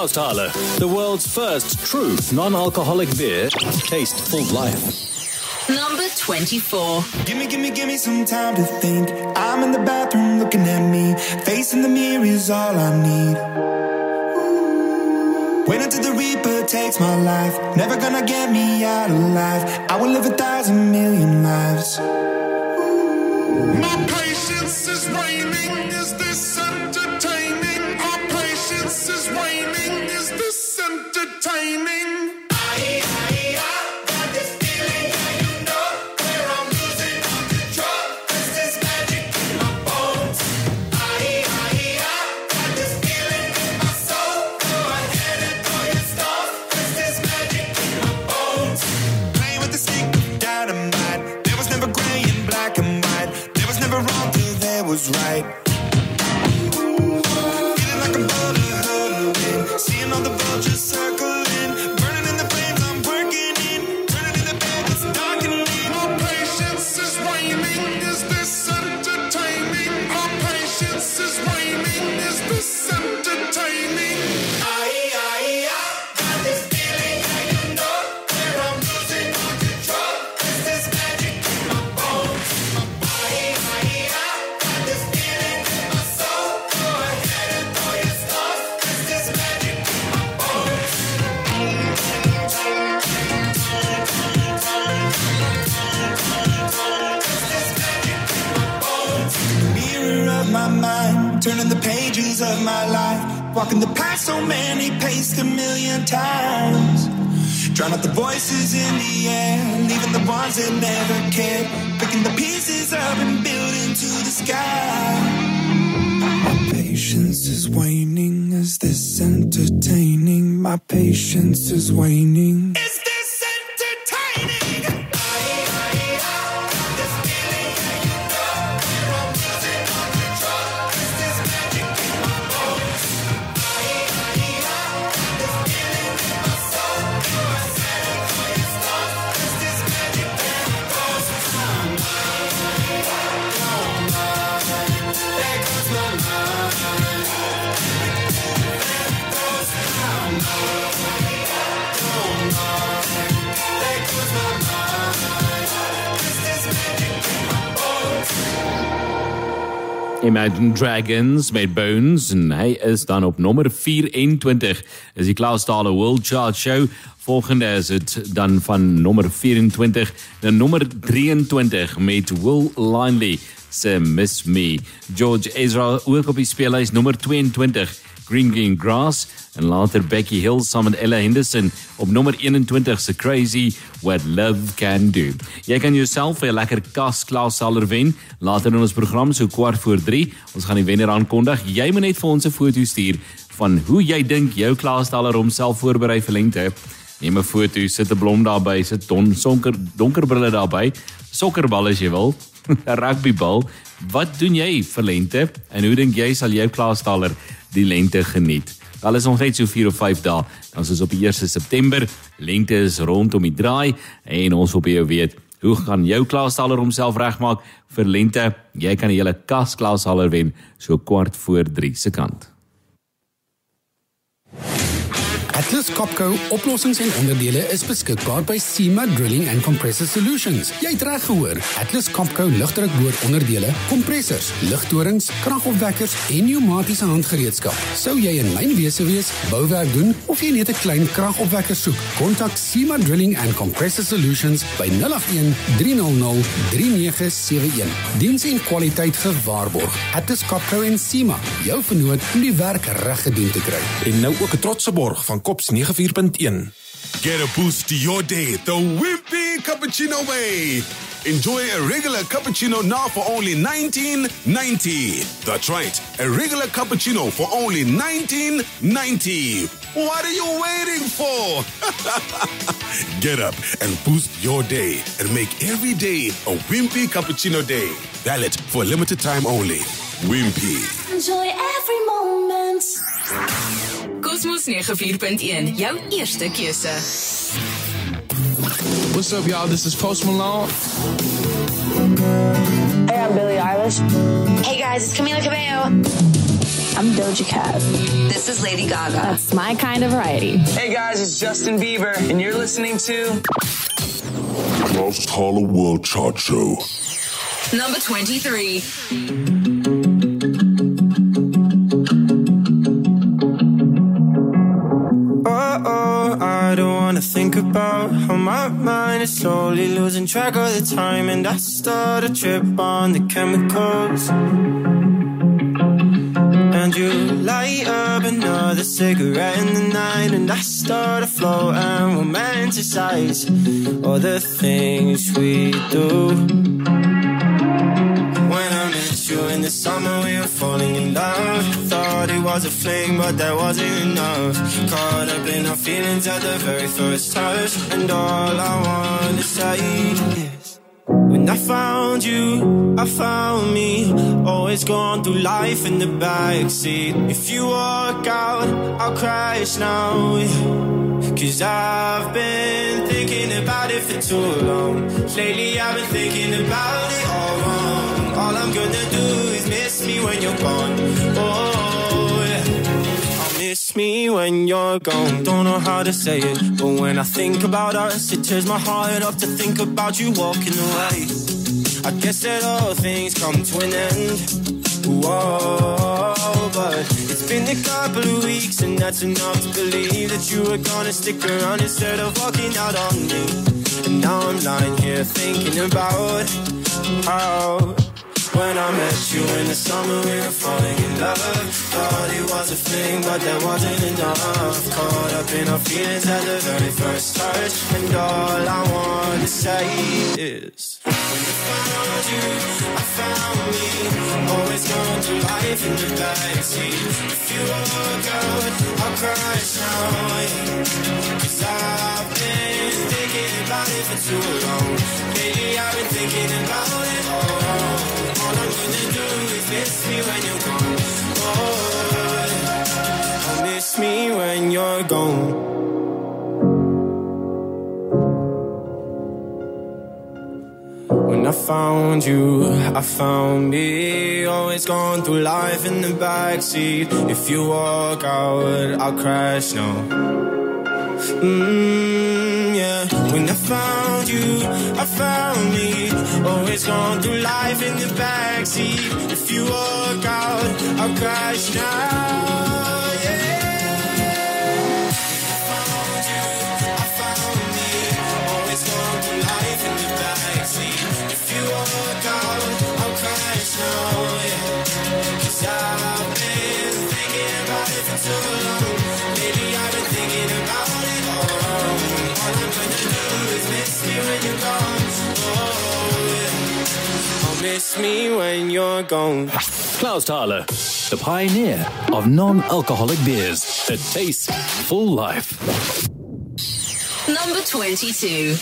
I lost all when I lost my point of view. I lost what it is to love when I lost my faith in you. Klaus Thaler, the world's first true non-alcoholic beer, taste full life. Number 24. Gimme, gimme, gimme some time to think. I'm in the bathroom looking at me. Facing the mirror is all I need. Wait until the Reaper takes my life. Never gonna get me out alive. I will live a thousand million lives. My patience is waning. Patience is waning. Is this entertaining? My patience is waning. Imagine Dragons met Bones en hy is dan op nommer 24 is die Klaustale World Chart Show. Volgende is dit dan van nommer 24 na nommer 23 met Will Linley se Miss Me. George Ezra ook op die speellys nommer 22 Green Green Grass en later Becky Hill saam met Ella Henderson op nommer 21 se Crazy What Love Can Do. Jy kan jouself 'n lekker kas klausaler wen later in ons program so kwart voor 3. Ons gaan die wenner aankondig. Jy moet net vir ons 'n foto stuur van hoe jy dink jou klausaler homself voorberei vir lente. Neem 'n foto, sit 'n blom daarby, sit don sonker donker brille daarby, sokkerbal as jy wil, 'n (laughs) rugbybal. Wat doen jy vir lente en hoe dink jy sal jou klausaler die lente geniet? Al is nog net so 4 of 5 dae, dan is ons op die 1 September. Lente is rondom die draai en ons wil by jou weet, hoe gaan jou klaashaler homself regmaak vir lente? Jy kan 'n hele kas klaashaler wen so kwart voor 3 se kant. Atlas Copco oplossings en onderdele is beskikbaar by Cima Drilling and Compressor Solutions. Jy het reg gehoor. Atlas Copco lugdrukboor onderdele, kompressors, lugtorings, kragopwekkers en pneumatiese handgereedskap. Sou jy in mynwese wees, bouwerk doen of jy net 'n klein kragopwekker soek, kontak Cima Drilling and Compressor Solutions by 081 300 3971. Diens en kwaliteit gewaarborg. Atlas Copco en Cima, jou vernoot om die werk reg gedoen te kry. En nou ook 'n trotse borg van Kops 94.1. Get a boost to your day the Wimpy Cappuccino way. Enjoy a regular cappuccino now for only 19.90. That's right, a regular cappuccino for only 19.90. What are you waiting for? (laughs) Get up and boost your day and make every day a Wimpy Cappuccino day. Valid for a limited time only. Wimpy. Enjoy every moment. Kosmos 94.1, jou eerste keuse. What's up, y'all? This is Post Malone. Hey, I'm Billie Eilish. Hey guys, it's Camila Cabello. I'm Doja Cat. This is Lady Gaga. That's my kind of variety. Hey guys, it's Justin Bieber, and you're listening to Clausthaler World Chart Show. Number 23. Oh, oh, I don't wanna think about how my mind is slowly losing track of the time, and I start a trip on the chemicals. And you light up another cigarette in the night, and I start to flow and romanticize all the things we do. You in the summer, we were falling in love. Thought it was a fling, but that wasn't enough. Caught up in our feelings at the very first touch, and all I want to say is. When I found you, I found me. Always going through life in the backseat. If you walk out, I'll crash now. Cause I've been thinking about it for too long. Lately, I've been thinking about it all wrong. All I'm gonna do is miss me when you're gone. Oh, yeah. I'll miss me when you're gone. Don't know how to say it, but when I think about us, it tears my heart up to think about you walking away. I guess that all things come to an end. Whoa, but it's been a couple of weeks, and that's enough to believe that you were gonna stick around instead of walking out on me. And now I'm lying here thinking about how When I met you in the summer, we were falling in love. Thought it was a fling, but that wasn't enough. Caught up in our feelings at the very first touch. And all I want to say is When I found you, I found me. Always going through life in the backseat. If you walk out, I'll cry now. Cause I've been thinking about it for too long. Lately I've been thinking about it miss me when you're gone. Oh, miss me when you're gone. When I found you, I found me. Always going through life in the backseat. If you walk out, I'll crash now. Mm, yeah. When I found you, I found me. Always going through life in the backseat. If you walk out, I'll crash now. Yeah. I found you, I found me. Always going through life in the backseat. If you walk out, I'll crash now. Yeah. Cause I've been thinking about it for too long. Maybe I've been miss me when you're gone. Oh, yeah. I'll miss me when you're gone. Clausthaler, the pioneer of non-alcoholic beers that taste full life. Number 22.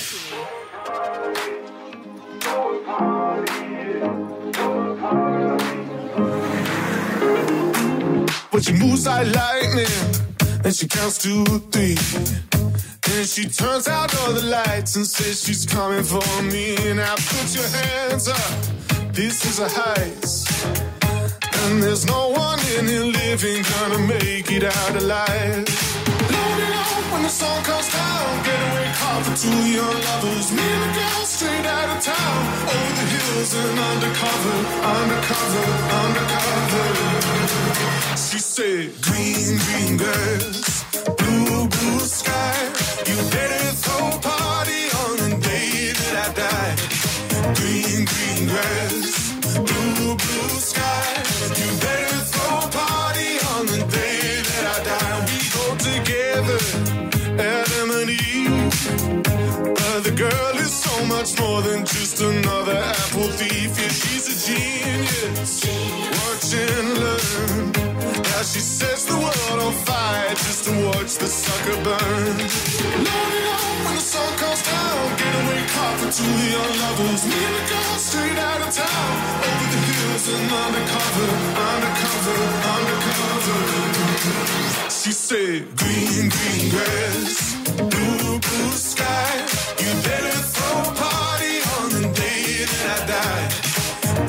But she moves like lightning, and she counts to three. Then she turns out all the lights and says she's coming for me. Now put your hands up, this is a heist. And there's no one in here living gonna make it out alive. Load it up when the sun comes down. Getaway car for two young lovers. Me and the girl straight out of town. Over the hills and undercover, undercover, undercover. She said, Green, green blue, blue much more than just another apple thief. She sets the world on fire just to watch the sucker burn. Load it up when the sun comes down. Getaway car for two young lovers. Me and the girl straight out of town. Over the hills and undercover, undercover, undercover. She said, Green, green grass, blue, blue sky. You better throw a party on the day that I die.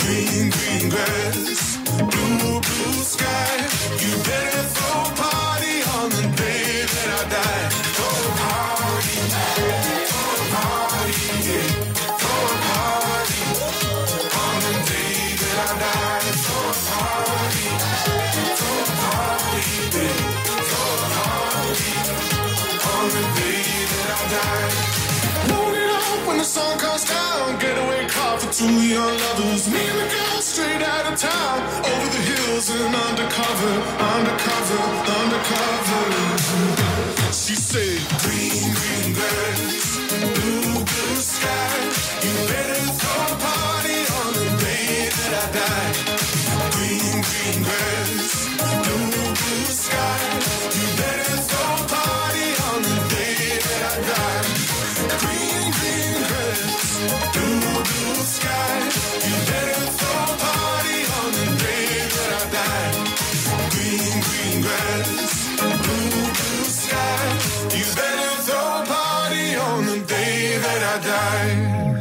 Green, green grass, blue, blue sky. Two young lovers. Me and the girl straight out of town. Over the undercover, undercover, undercover.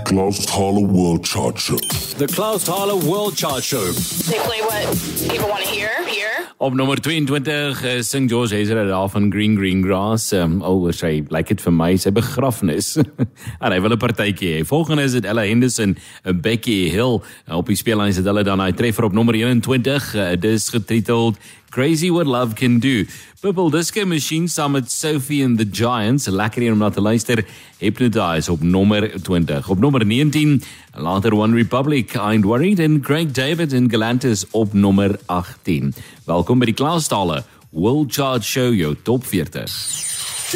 Clausthaler World Show. the Klaus Thaler World Chart Show. They play what people want to hear, hear. Op nommer 22 uh, sing George Ezra daar van Green Green Grass. Um, oh, sy like dit vir my, sy begrafnis. (laughs) en hy wil 'n partytjie hê. Volgende is dit Ella Henderson, eh, Becky Hill. Eh, op die speellyn sit hulle dan hy treffer op nommer 21. Uh, eh, dis getiteld Crazy What Love Can Do. Purple Disco Machine saam met Sophie and the Giants, lekker om na te luister. Hypnotize op nommer 20. Op nommer 19 Later One Republic, I'm Worried en Craig David en Galantis op nommer 18. Welkom by die Clausthaler Will Charge Show jou top 40.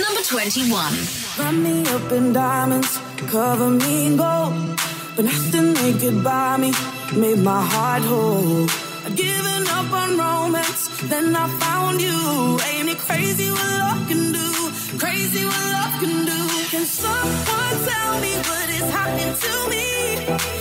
Number 21. Wrap me up in diamonds, cover me in gold, but nothing they could buy me made my heart whole. I'd given up on romance, then I found you. Ain't it crazy what love can do? Crazy what love can do. Can someone tell me what is happening to me?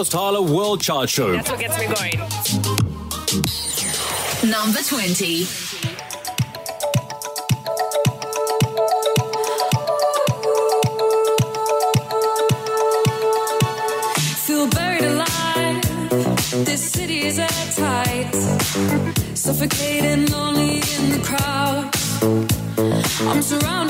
Miles World charge Show. Number 20. Feel buried alive. This city is airtight. Suffocating lonely in the crowd. I'm surrounded.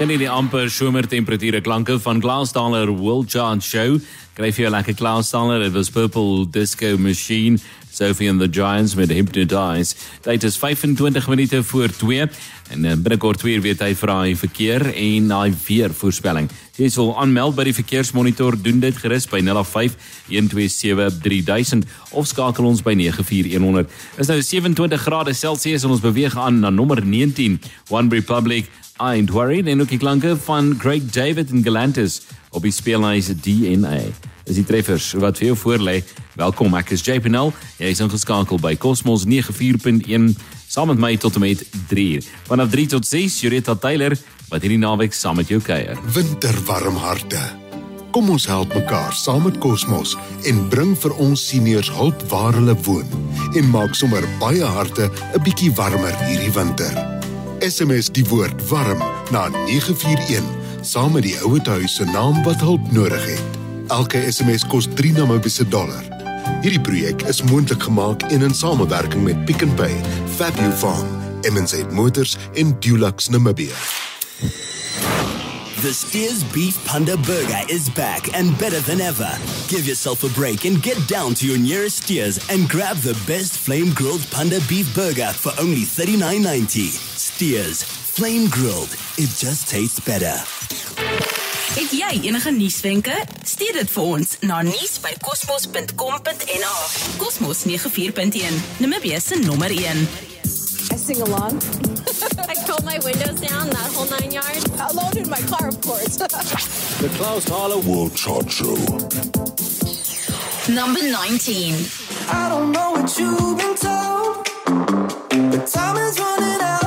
tonight. Geniet die amper somertemperature klanke van Glaasdaler World Chart Show. Kry vir jou lekker Glaasdaler. Dit was Purple Disco Machine. Sophie and the Giants met Hypnotize. Dit is 25 minute voor 2 en eh, binnekort weer weer tyd vir daai verkeer en daai weer voorspelling. Jy sal aanmeld by die verkeersmonitor doen dit gerus by 005 127 3000 of skakel ons by 94100. Is nou 27 grade Celsius en ons beweeg aan na nommer 19 One Republic Ain't worried en ook die klanke van Craig David en Galantis op die speellys DNA. Dis die treffers wat vir jou voorlê. Welkom, ek is JPNL. Jy is ingeskakel by Cosmos 94.1 saam met my tot en met 3 uur. Vanaf 3 tot 6 Jureta Taylor wat hierdie naweek saam met jou kuier. Winterwarm harte. Kom ons help mekaar saam met Cosmos en bring vir ons seniors hulp waar hulle woon en maak sommer baie harte 'n bietjie warmer hierdie winter. SMS die woord warm na 941 saam met die ouete huis se naam wat hulp nodig het. Elke SMS kos 3 Namibiese dollar. Hierdie projek is moontlik gemaak in samewerking met Pick n Pay, Fabio Farm, MNZ Motors en Dulux Namibia. The Steers Beef Panda Burger is back and better than ever. Give yourself a break and get down to your nearest Steers and grab the best flame grilled Panda Beef Burger for only $39.90. Steers, flame grilled. It just tastes better. Het jy enige nuuswenke? Stuur dit vir ons na nuus@cosmos.com.na. Kosmos 94.1, Namibia se nommer 1. I sing along. I roll my windows down, that whole nine yards. Alone in my car, of course. The Clausthaler World Chart Show. Number 19. I don't know what you've been told, but time is running out.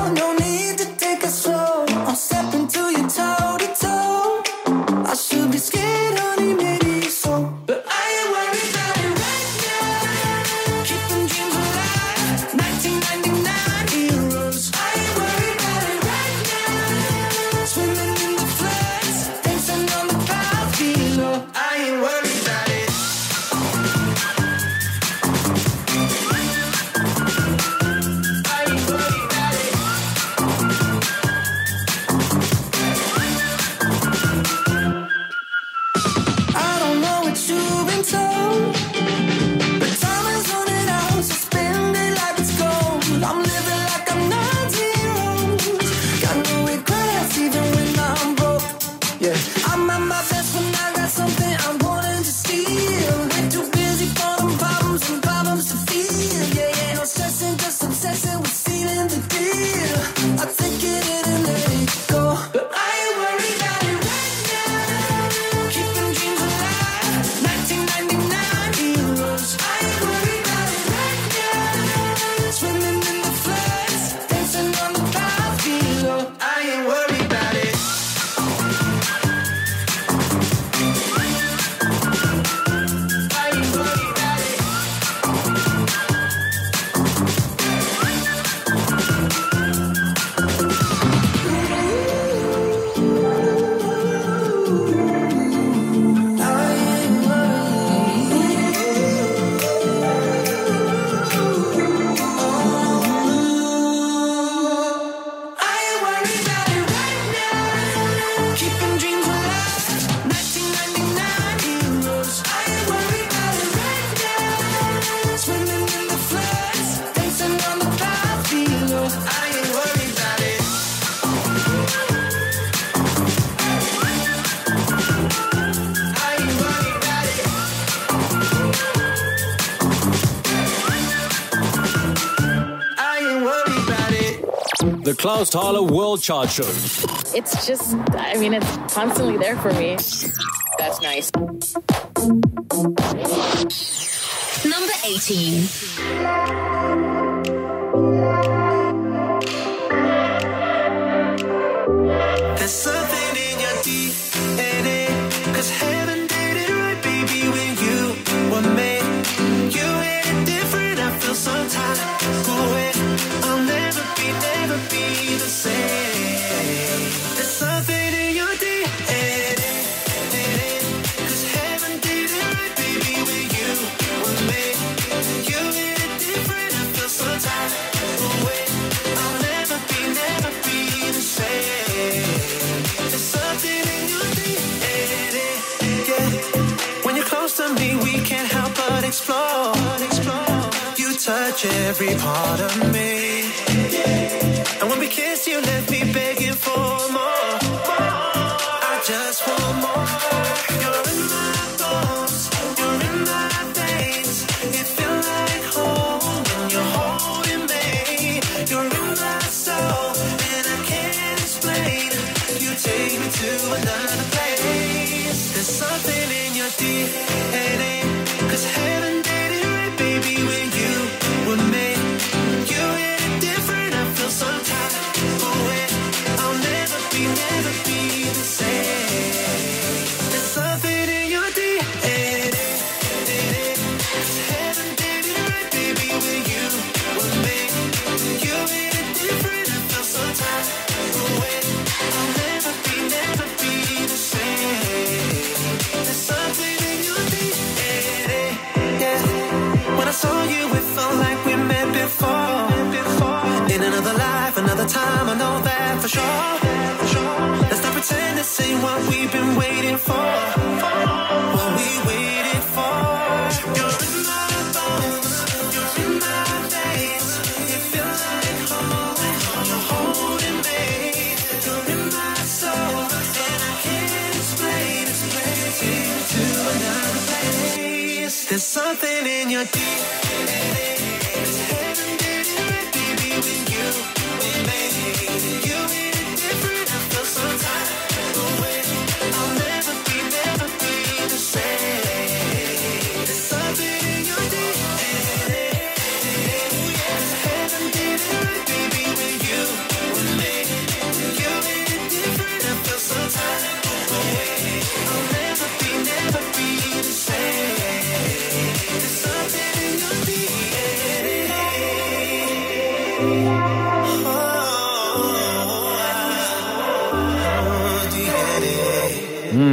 The Tyler World Chart Show. It's just, I mean, it's constantly there for me. That's nice. Number 18. Every part of me. And when we kiss, you left me begging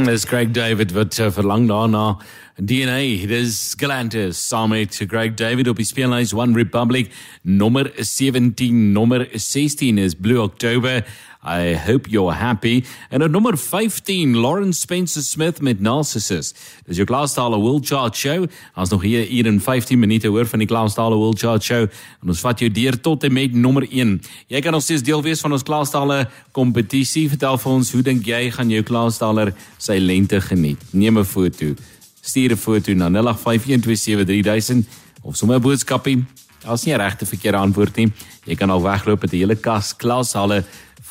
dis Greg David wat uh, verlang daarna DNA. Dis Galantis saam met Greg David op die speellys One Republic nommer 17, nommer 16 is Blue October. I hope you're happy. En op nommer 15 Lawrence Spencer Smith met Narcissus. Dis jou Klaastale World Chart Show. Ons nog hier hier in 15 minute hoor van die Klaastale World Chart Show en ons vat jou deur tot en met nommer 1. Jy kan nog steeds deel wees van ons Klaastale kompetisie. Vertel vir ons hoe dink jy gaan jou Klaastaler sy lente geniet? Neem 'n foto. Stuur 'n foto na 0851273000 of sommer 'n boodskapie. Daar's nie regte verkeerde antwoord nie. Jy kan al wegloop met 'n hele kas Klaashalle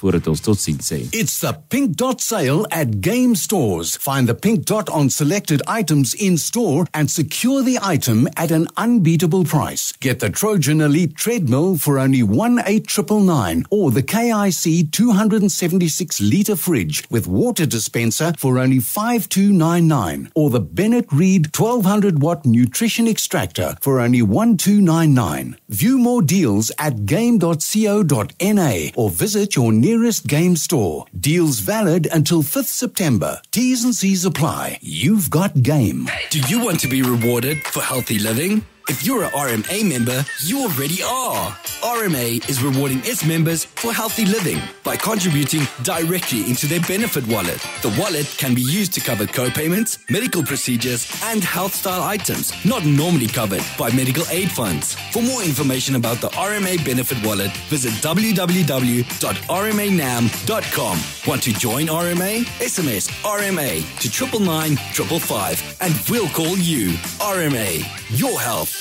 ons totsiens sê. It's the Pink Dot sale at Game Stores. Find the Pink Dot on selected items in store and secure the item at an unbeatable price. Get the Trojan Elite treadmill for only 18999 or the KIC 276 litre fridge with water dispenser for only 5299 or the Bennett Read 1200 watt nutrition extractor for only 1299. View more deals at game.co.na or visit your nearest game store. Deals valid until 5th September. T's and C's apply. You've got game. Do you want to be rewarded for healthy living? If you're a RMA member, you already are. RMA is rewarding its members for healthy living by contributing directly into their benefit wallet. The wallet can be used to cover co-payments, medical procedures, and health style items not normally covered by medical aid funds. For more information about the RMA benefit wallet, visit www.rmanam.com. Want to join RMA? SMS RMA to 999 555 and we'll call you. RMA, your health,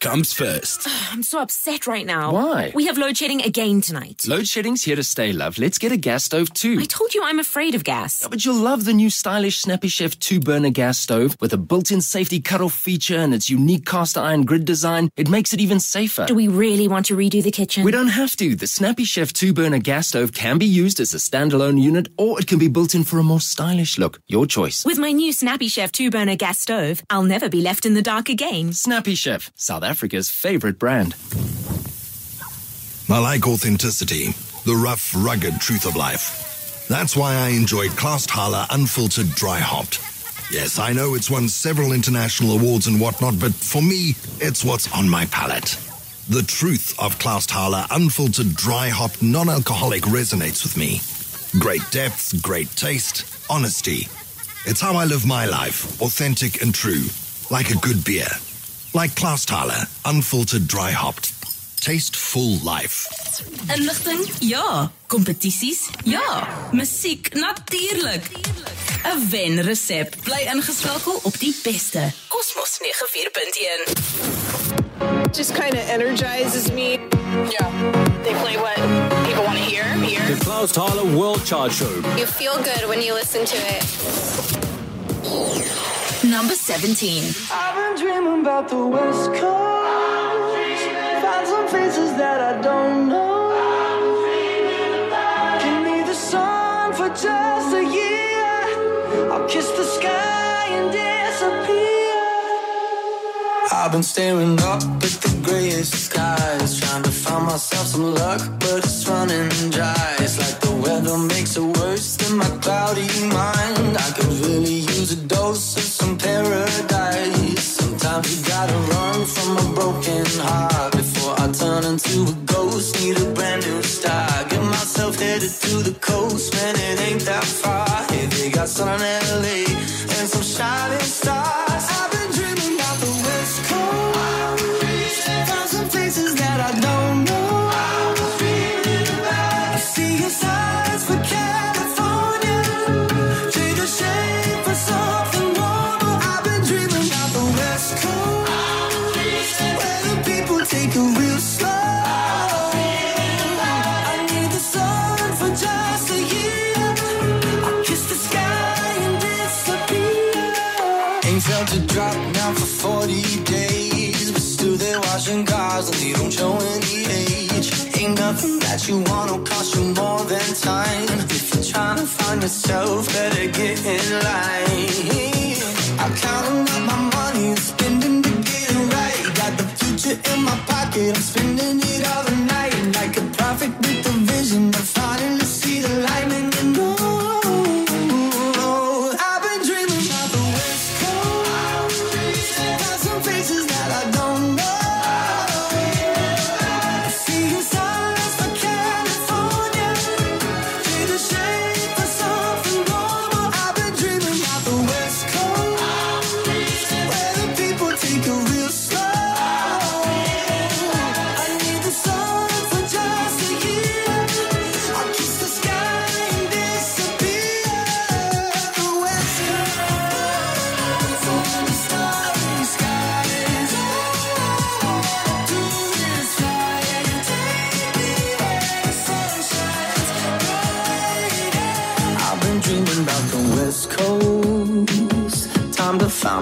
comes first. I'm so upset right now. Why? We have load shedding again tonight. Load shedding's here to stay, love. Let's get a gas stove too. I told you I'm afraid of gas. But you'll love the new stylish Snappy Chef two burner gas stove with a built in safety cutoff feature and its unique cast iron grid design. It makes it even safer. Do we really want to redo the kitchen? We don't have to. The Snappy Chef two burner gas stove can be used as a standalone unit or it can be built in for a more stylish look. Your choice. With my new Snappy Chef two burner gas stove, I'll never be left in the dark again. Snappy Chef, South Africa's favorite brand. I like authenticity, the rough, rugged truth of life. That's why I enjoyed Clausthaler Unfiltered Dry Hopped. Yes, I know it's won several international awards and whatnot, but for me, it's what's on my palate. The truth of Clausthaler Unfiltered Dry Hopped Non Alcoholic resonates with me. Great depth, great taste, honesty. It's how I live my life, authentic and true, like a good beer. Like Clausthaler Unfiltered Dry Hopped. Taste full life. Inligting? Ja. Kompetisies? Ja. Musiek? Natuurlik. 'n Wenresep. Bly ingeskakel op die beste. Kosmos 94.1. Just kind of energizes me. Yeah. They play what people want to hear. Hear. The Clausthaler World Chart Show. You feel good when you listen to it. Number 17. I've been dreaming about the West Coast. Find some faces that I don't know. Give me the sun for just a year. I'll kiss the sky and disappear. I've been staring up at the grayest skies, trying to find myself some luck, but it's running dry. It's like the weather makes it worse than my cloudy mind. I could really use a dose of some paradise. Sometimes you gotta run from a broken heart before I turn into a ghost. Need a brand new start. Get myself headed to the coast, man, it ain't that far. Hey, they got sun in LA and some shining stars. You want to cost you more than time. If you're trying to find yourself, better get in line. I'm counting up my money and spending to get it right. Got the future in my pocket, I'm spending it all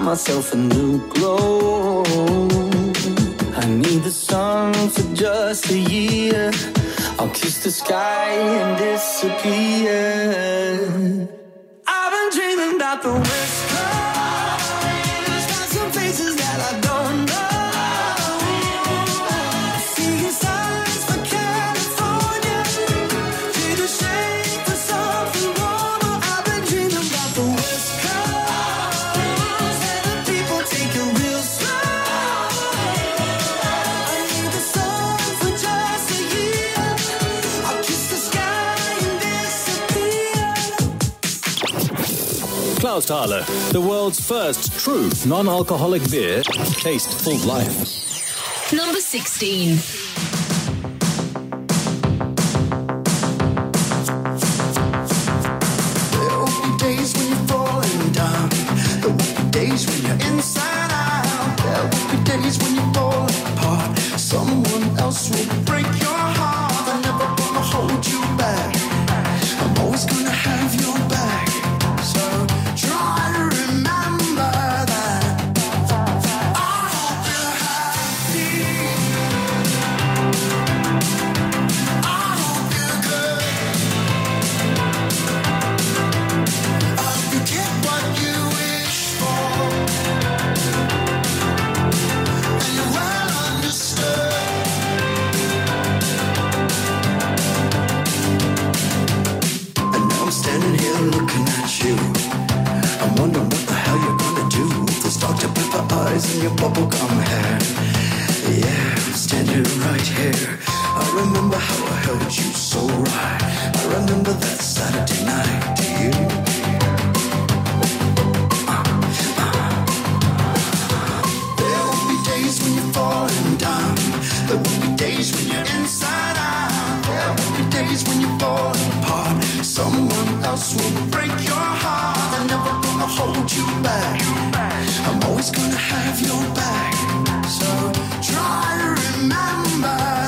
Myself a new glow. I need the sun for just a year. I'll kiss the sky and disappear. I've been dreaming about the West The world's first true non-alcoholic beer. Taste full life. Number 16. Looking at you. I'm wondering what the hell you're gonna do with those Dr. Pepper eyes and your bubblegum hair. Yeah, I'm standing right here. I remember how I held you so right. I remember that Saturday night. Do you? There will be days when you're falling down. There will be days when you're inside out. There will be days when falling apart. Someone else will break your heart. I'm never gonna hold you back. I'm always gonna have your back. So try to remember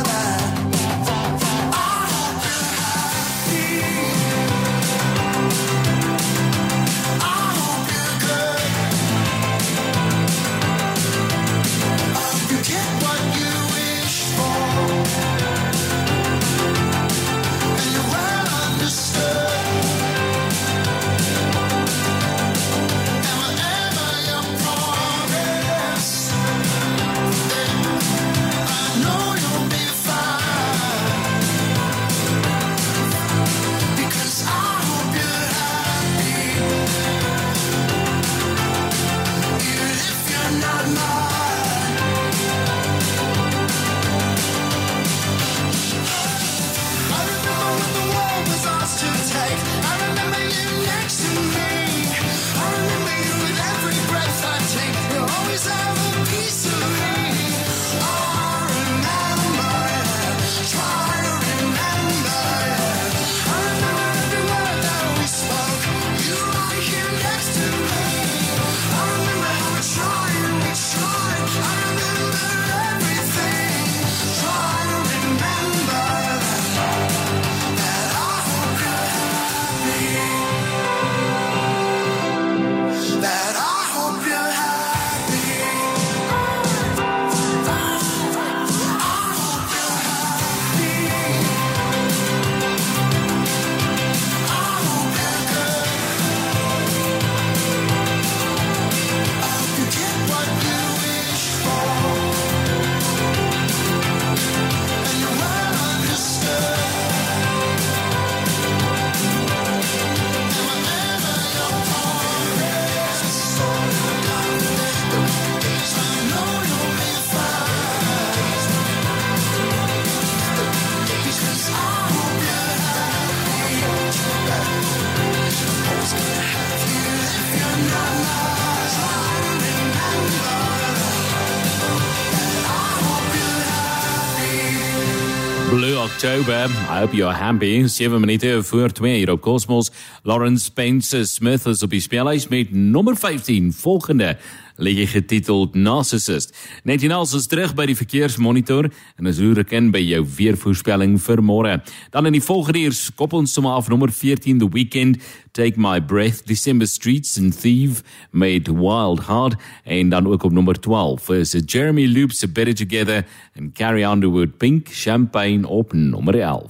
October. I hope you're happy. 7 minute voor 2 hier op Cosmos. Lawrence Spencer Smith is op die speellijst met nummer 15. Volgende liedje getiteld Narcissist. Net hiernaast is terug by die verkeersmonitor en is hoe reken by jou weervoorspelling vir môre. Dan in die volgende uur skop ons sommer af nummer 14 The Weekend, Take My Breath, December Streets and Thief, Made Wild Heart en dan ook op nummer 12 is Jeremy Loops Better Together en Carrie Underwood Pink Champagne op nummer 11.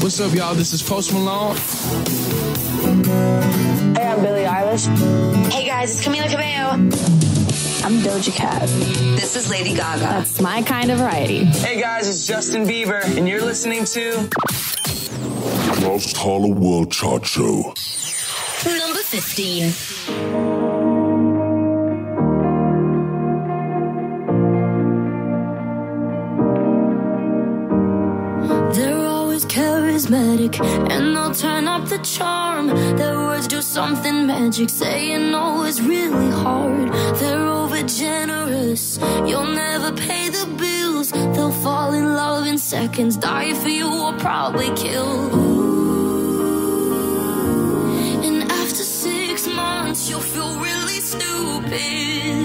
What's up, y'all? This is Post Malone. Hey, I'm Billie Eilish. Hey guys, it's Camila Cabello. I'm Doja Cat. This is Lady Gaga. That's my kind of variety. Hey guys, it's Justin Bieber, and you're listening to Lost Hollow World Chart Show. Number 15. Charismatic and they'll turn up the charm. Their words do something magic, saying oh, no is really hard. They're over generous, you'll never pay the bills. They'll fall in love in seconds, die for you or probably kill. And after six months, you'll feel really stupid.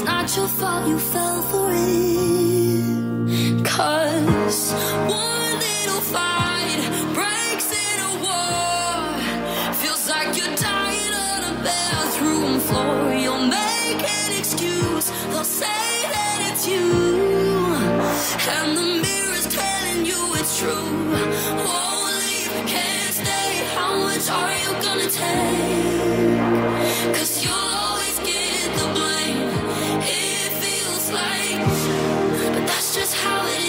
It's not your fault you fell for one little fight breaks war. Feels like you're dying on a bathroom floor. You'll make an excuse, they'll say that it's you. And the mirror's telling you it's true. Won't leave, can't stay. How much are you gonna take?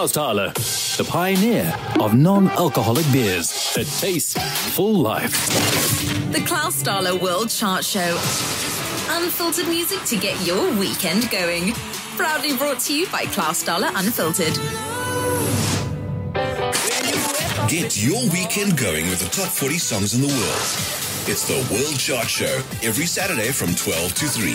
Clausthaler, the pioneer of non-alcoholic beers that taste full life. The Clausthaler World Chart Show. Unfiltered music to get your weekend going. Proudly brought to you by Clausthaler Unfiltered. Get your weekend going with the top 40 songs in the world. It's the World Chart Show every Saturday from 12 to 3.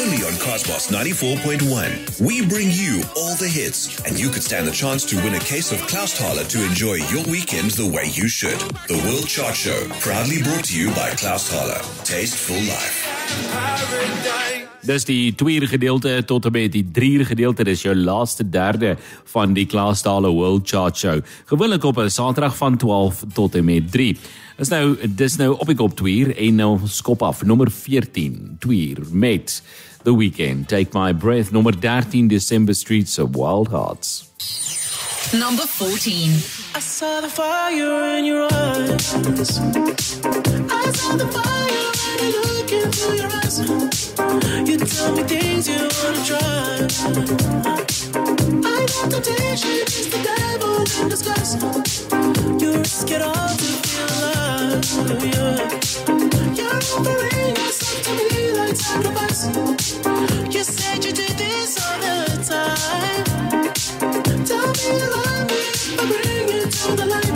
Only on Kosmos 94.1. We bring you all the hits, and you could stand the chance to win a case of Clausthaler to enjoy your weekend the way you should. The World Chart Show, proudly brought to you by Clausthaler. Tasteful life. Dis die tweede gedeelte tot en met die derde gedeelte. Dis jou laaste derde van die Klaasdale World Chart Show. Gewoonlik op 'n Saterdag van 12 tot en met 3. Is nou dis nou op ek op Twitter en nou skop af nommer 14 Twitter met The Weekend Take My Breath nommer 13 December Streets of Wild Hearts. Number 14. I saw the fire in your eyes. I saw the fire look into your eyes. You tell me things you wanna try. I know temptation is the devil in disguise. You risk it all to feel alive. Yeah. You're offering yourself to me like sacrifice. You said you did this all the time. Tell me love me, I bring it to the light.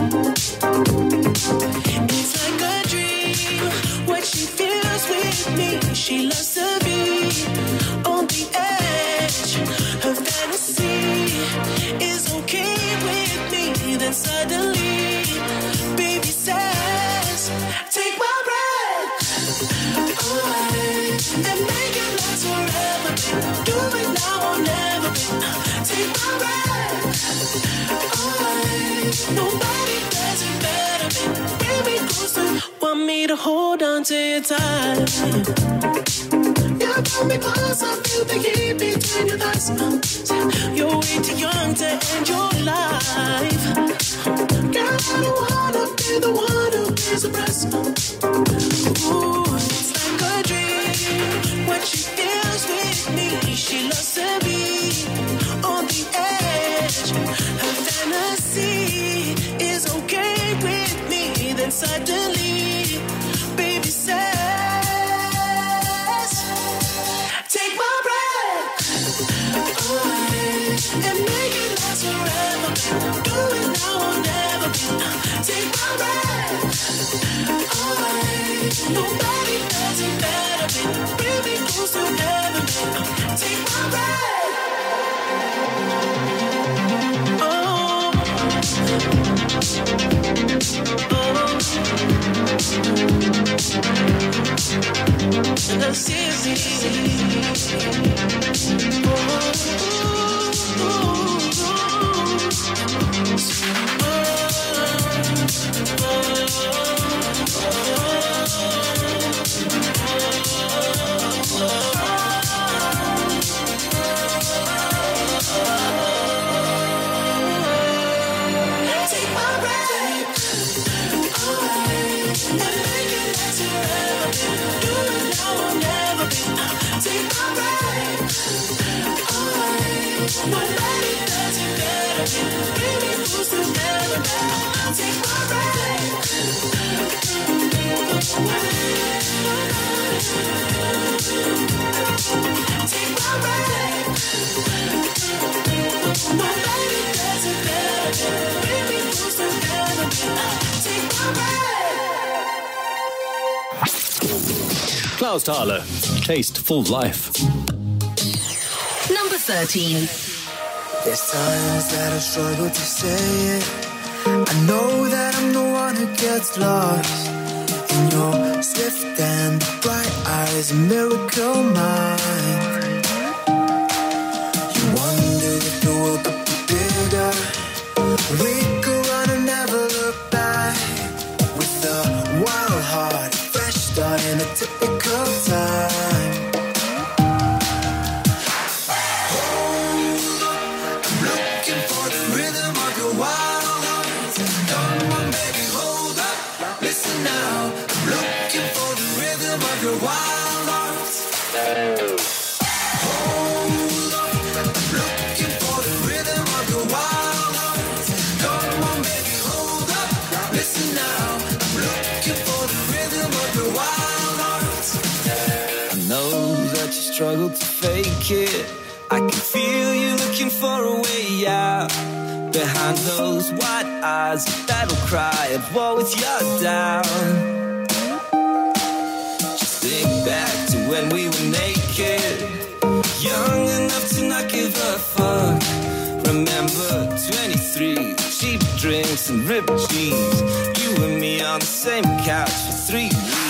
It's like a dream what she feels with me. She loves to be on the edge. Her fantasy is okay with me. Then suddenly, Closer. Want me to hold on to you tight. You pull me close, I feel the heat between your thighs. You're way too young to end your life. Girl, wanna be the one. Ooh, it's like a dream. What she feels with me, she loves to be Then suddenly, baby says, Take my breath away and make it last forever. Do it now or never. Take my breath away. Nobody Oh, Clausthaler, taste full life. Number 13. There's times that I struggle to say it. I know that I'm the one who gets lost in your swift and bright eyes, miracle mind. Those white eyes that'll cry at war with your down. Just think back to when we were naked, young enough to not give a fuck. Remember 23, cheap drinks and ripped jeans. You and me on the same couch for three weeks.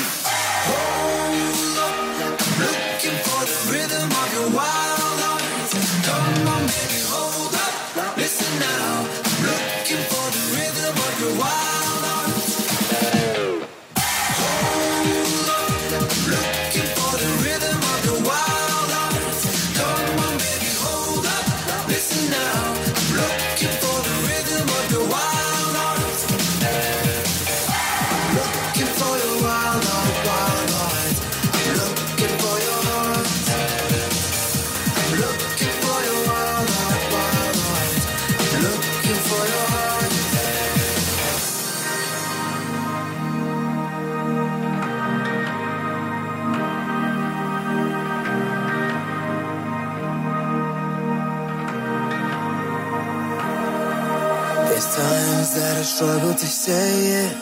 Struggle to say it.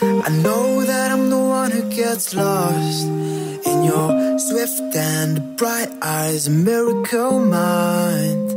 I know that I'm the one who gets lost in your swift and bright eyes, a miracle mind.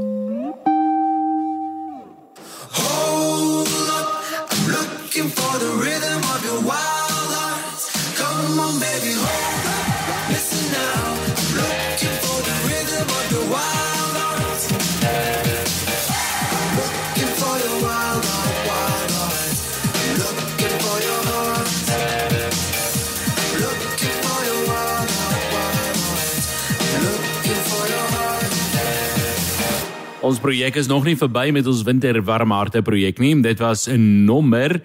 Ons projek is nog nie verby met ons winter warm harte projek nie. Dit was 'n nommer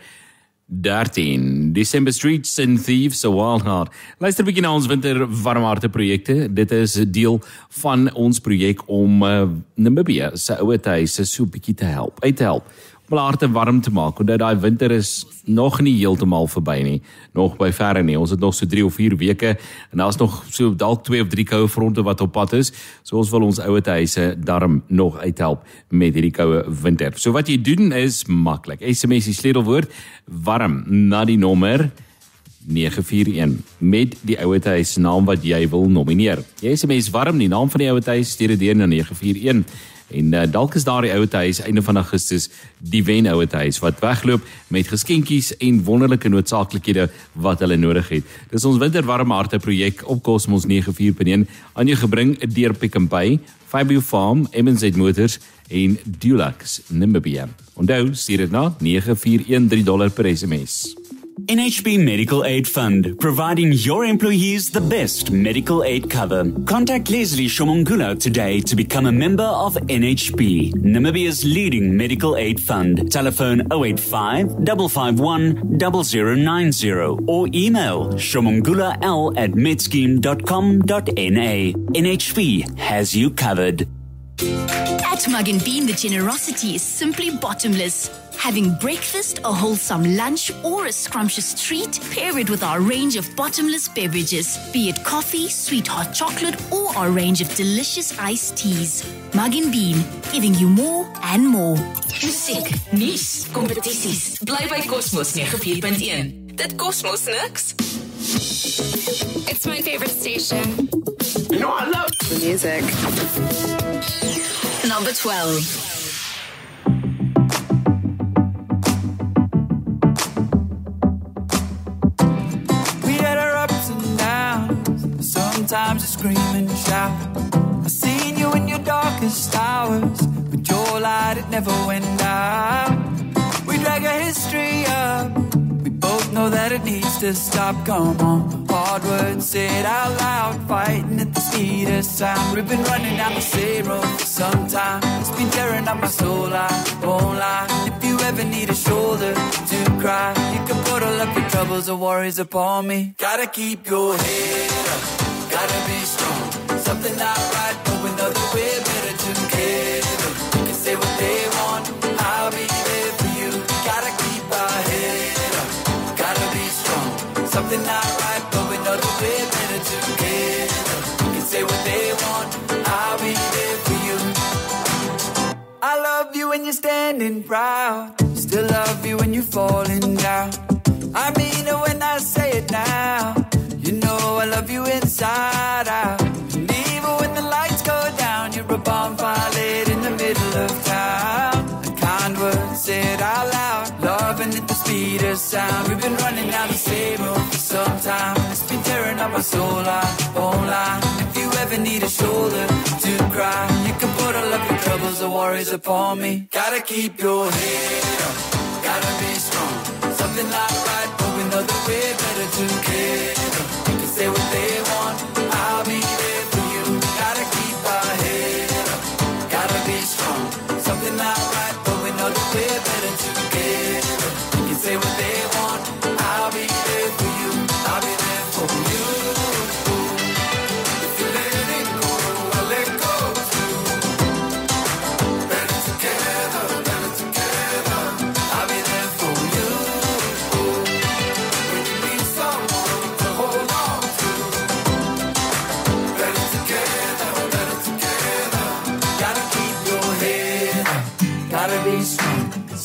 13. December Streets and Thieves so Wild Heart. Luister 'n bietjie na ons winter warm harte projekte. Dit is 'n deel van ons projek om uh, Namibia se ouer huise so 'n bietjie te help, uit te help. Harte warm te maak omdat daai winter is nog nie heeltemal verby nie. Nog by verre nie. Ons het nog so 3 of 4 weke en daar's nog so dalk 2 of 3 koue fronte wat op pad is. So ons wil ons ouer huise darm nog uithelp met hierdie koue winter. So wat jy doen is maklik. SMS die sleutelwoord warm na die nommer 941 met die ouer huis naam wat jy wil nomineer. Jy SMS warm die naam van die ouer huis stuur dit deur na 941 en uh, dalk is daardie ouer huis einde van Augustus die wen ouer huis wat wegloop met geskenkies en wonderlike noodsaaklikhede wat hulle nodig het. Dis ons winterwarm harte projek op Cosmos 94.1 aan jou gebring deur Pick n Pay, Fabio Farm, MZ Motors en Dulux Namibia. Onthou, stuur dit na 9413 dollar per SMS. NHB Medical Aid Fund, providing your employees the best medical aid cover. Contact Leslie Shomongula today to become a member of NHB, Namibia's leading medical aid fund. Telephone 085 551 0090 or email shomongulaL at medscheme.com.na. NHB has you covered. At Mug and Bean, the generosity is simply bottomless. Having breakfast, a wholesome lunch, or a scrumptious treat, pair it with our range of bottomless beverages, be it coffee, sweet hot chocolate, or our range of delicious iced teas. Mug and Bean, giving you more and more. Musiek, nuus, kompetisies. Bly by Kosmos 94.1. Dit kos mos niks. It's my favorite station. You know, I love the music. Number 12. Sometimes I scream and shout. I seen you in your darkest hours, but your light it never went out. We drag our history up. We both know that it needs to stop. Come on, hard words said out loud, fighting at the speed of sound. We've been running down the same road for some time. It's been tearing up my soul. I won't lie. If you ever need a shoulder to cry, you can put all of your troubles or worries upon me. Gotta keep your head up. Gotta be strong. Something not right, but that we're better together. You can say what they want. I'll be there for you. Gotta keep our head up. Gotta be strong. Something not right, but we know better together. Can say what they want. I'll be there for you. I love you when you're standing proud. Still love you when you're falling down. I mean it when I say it now. Love you inside out. And even when the lights go down, you're a bonfire lit in the middle of town. A kind word said out loud. Loving at the speed of sound. We've been running down the same road for some time. It's been tearing up our soul. I won't. If you ever need a shoulder to cry, you can put all of your troubles or worries upon me. Gotta keep your head up. Gotta be strong. Something not right, but we know that we're better can say what they want.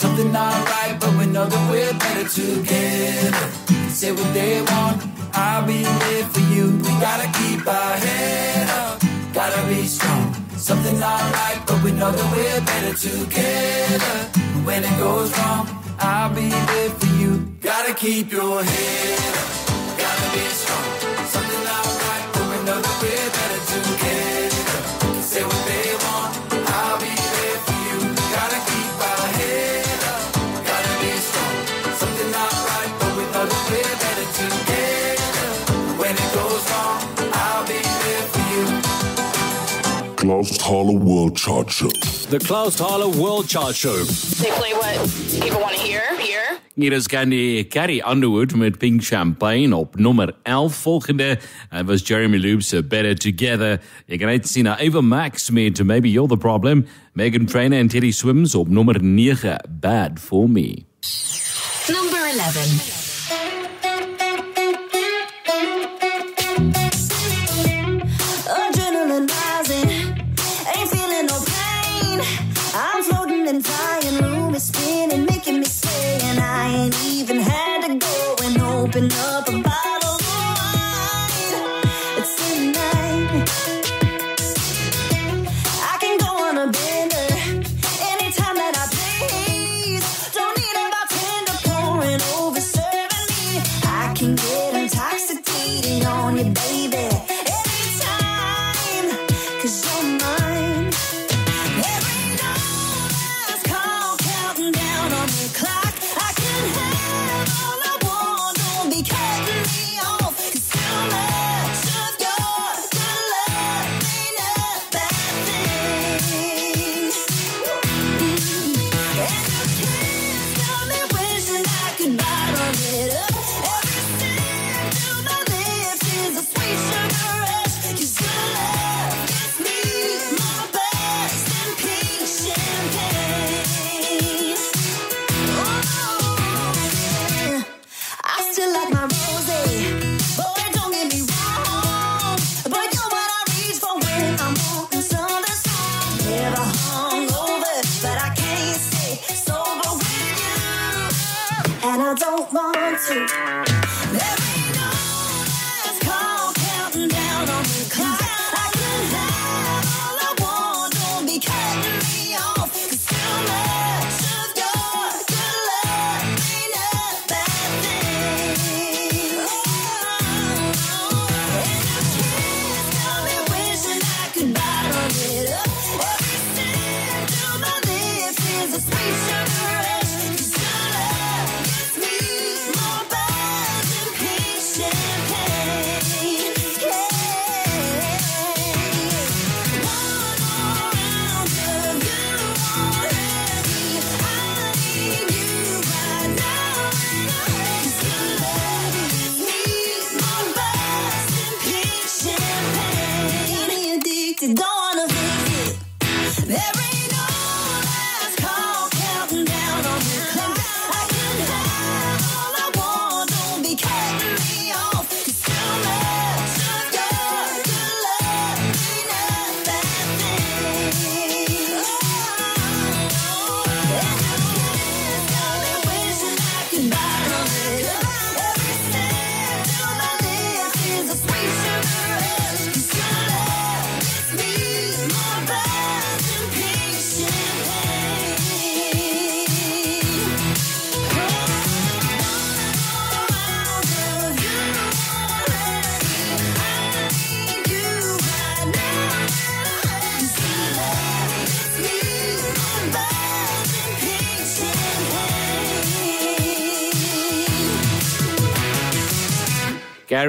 Something not right, but we know that we're better together. Say what they want, I'll be there for you. We gotta keep our head up. Gotta be strong. Something not right, but we know that we're better together. When it goes wrong, I'll be there for you. Gotta keep your head up. Gotta be strong. Something not right, but we know that we're better Clausthaler World Chart Show. The Clausthaler World Chart Show. They play what people want to hear. Here. Hier is Candy Carrie Underwood met Pink Champagne op nummer 11. Volgende uh, was Jeremy Loops Better Together. Je kan net zien naar Ava Max met Maybe You're the Problem. Meghan Trainor en Teddy Swims op nummer 9 Bad For Me. Number 11.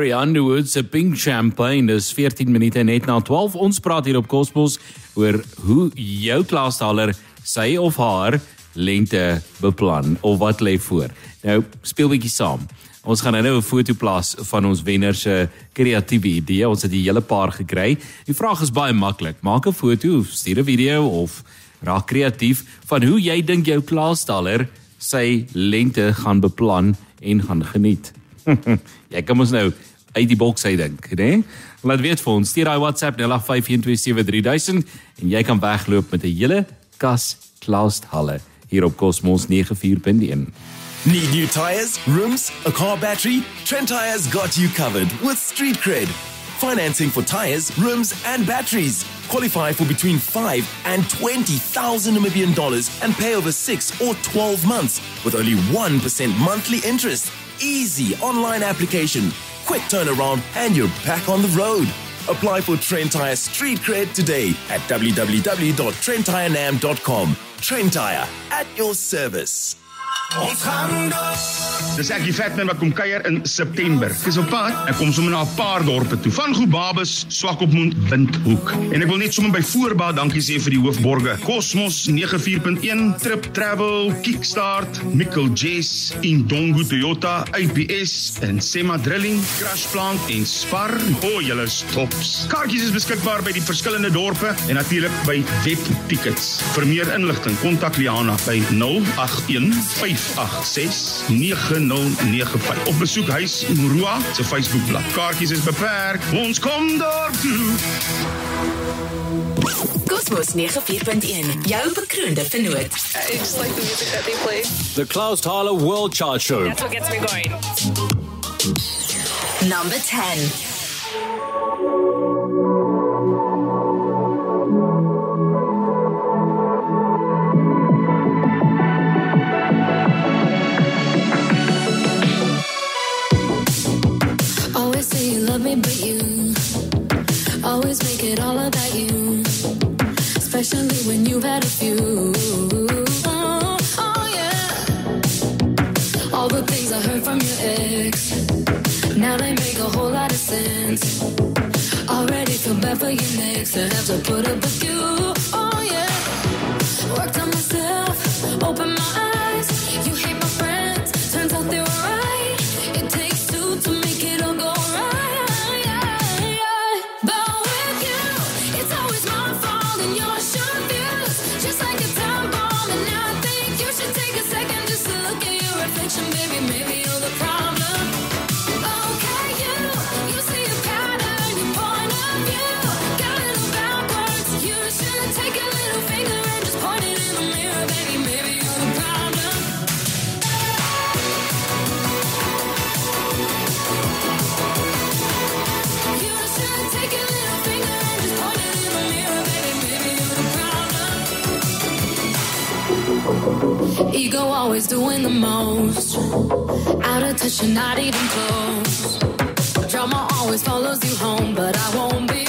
Gary Underwood se Pink Champagne dis 14 minute net na 12. Ons praat hier op Kosmos oor hoe jou klastaler sy of haar lente beplan of wat lê voor. Nou speel bietjie saam. Ons gaan nou 'n foto plaas van ons wenner se kreatiewe idee. Ons het 'n hele paar gekry. Die vraag is baie maklik. Maak 'n foto of stuur 'n video of raak kreatief van hoe jy dink jou klastaler sy lente gaan beplan en gaan geniet. (laughs) jy kan mos nou uit die boks uit dink, né? Nee? Laat weet vir ons, stuur daai WhatsApp 0851273000 en jy kan wegloop met 'n hele kas Klaushalle hier op Cosmos 94.1. Need new tires, rims, a car battery? Trent Tires got you covered with Street Cred. Financing for tires, rims, and batteries. Qualify for between 5 and 20,000 Namibian dollars and pay over 6 or 12 months with only 1% monthly interest. Easy online application. Quick turnaround and you're back on the road. Apply for Trentyre Street Cred today at www.trenttirenam.com. Trentyre at your service. Ons gaan door. Dis ek die vetman wat kom kuier in September. Ek is op pad. Ek kom sommer na 'n paar dorpe toe. Van Gobabis, Swakopmund, Windhoek. En ek wil net sommer by voorbaat dankie sê vir die hoofborge. Cosmos 94.1, Trip Travel, Kickstart, Mikkel Jess, Indongo Toyota, IPS en Sema Drilling, Crash Plant en Spar. O, oh, julle is tops. Kaartjies is beskikbaar by die verskillende dorpe en natuurlik by Webtickets. Vir meer inligting, kontak Liana by 081 586 9095 of besoek huis Moroa se Facebookblad. Kaartjies is beperk. Ons kom daar toe. Kosmos 94.1, jou bekroonde vernoot. I just like the music that they play. The Clausthaler World Chart Show. That's what gets me going. Number 10. Always make it all about you. Especially when you've had a few. Oh, oh, yeah. All the things I heard from your ex. Now they make a whole lot of sense. Already feel bad for you next to have to put up with you. Oh, yeah. Worked on myself, open my most. Out of touch, you're not even close. Drama always follows you home, but I won't be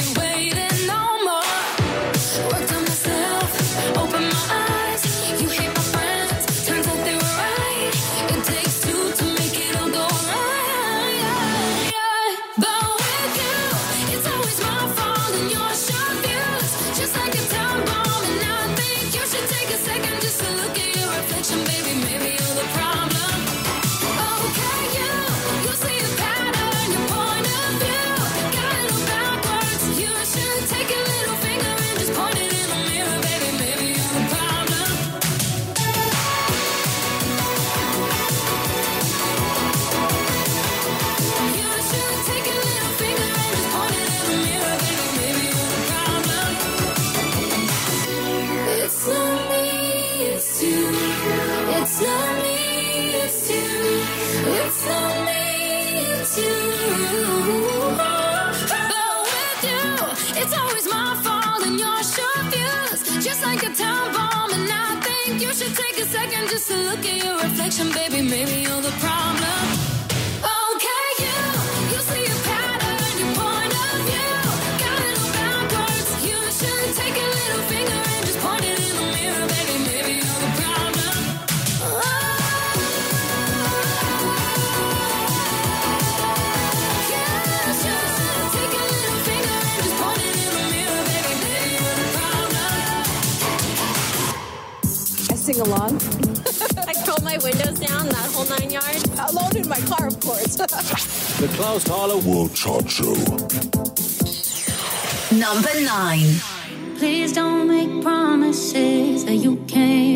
should take a second just to look at your reflection, baby. Maybe you're the problem. long. (laughs) I rolled my windows down that whole nine yards. Alone in my car, of course. (laughs) the Clausthaler will charge you. Number nine. Please don't make promises that you can't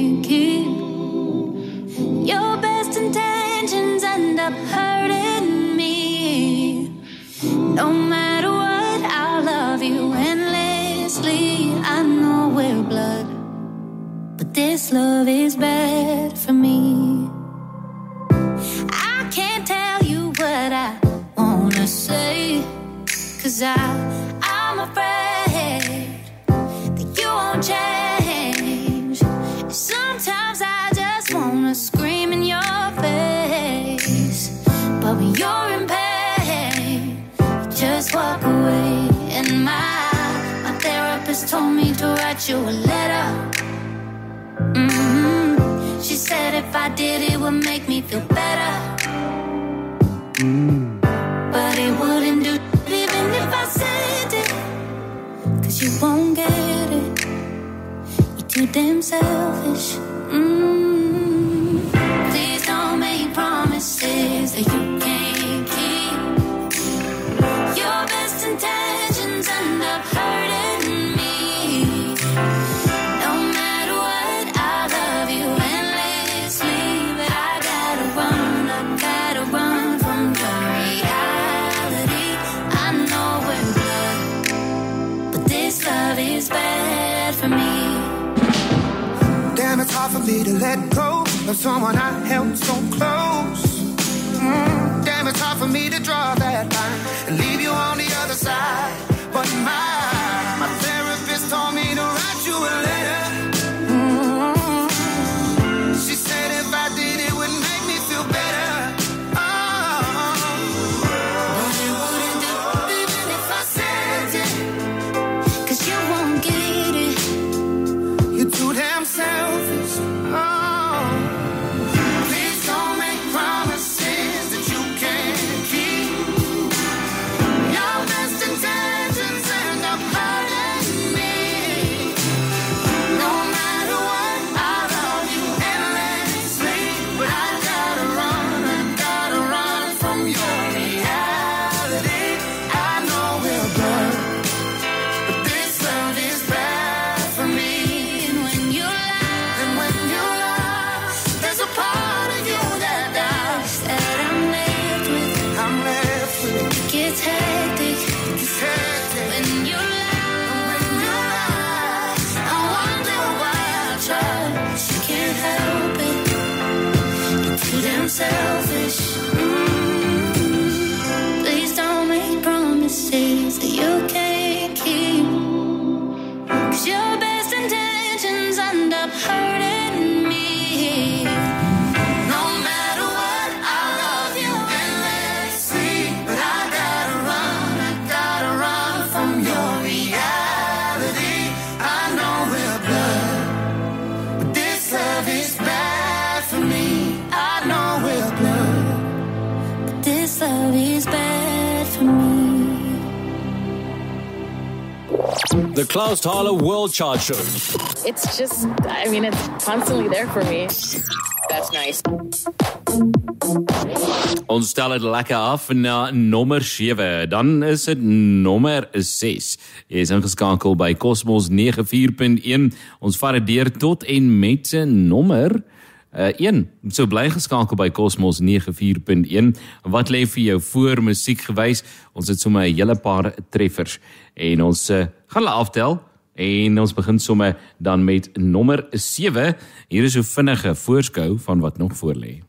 The Klaus Thaler World Chart Show. It's just, I mean, it's constantly there for me. That's nice. Ons stel dit lekker af na nommer 7. Dan is dit nommer 6. Jy is ingeskakel by Cosmos 94.1. Ons vat dit deur tot en met se nommer 6. Eh, uh 1. So bly geskakel by Cosmos 94.1. Wat lê vir jou voor musiekgewys? Ons het sommer 'n hele paar treffers en ons uh, gaan hulle aftel en ons begin sommer dan met nommer 7. Hier is 'n vinnige voorskou van wat nog voor lê.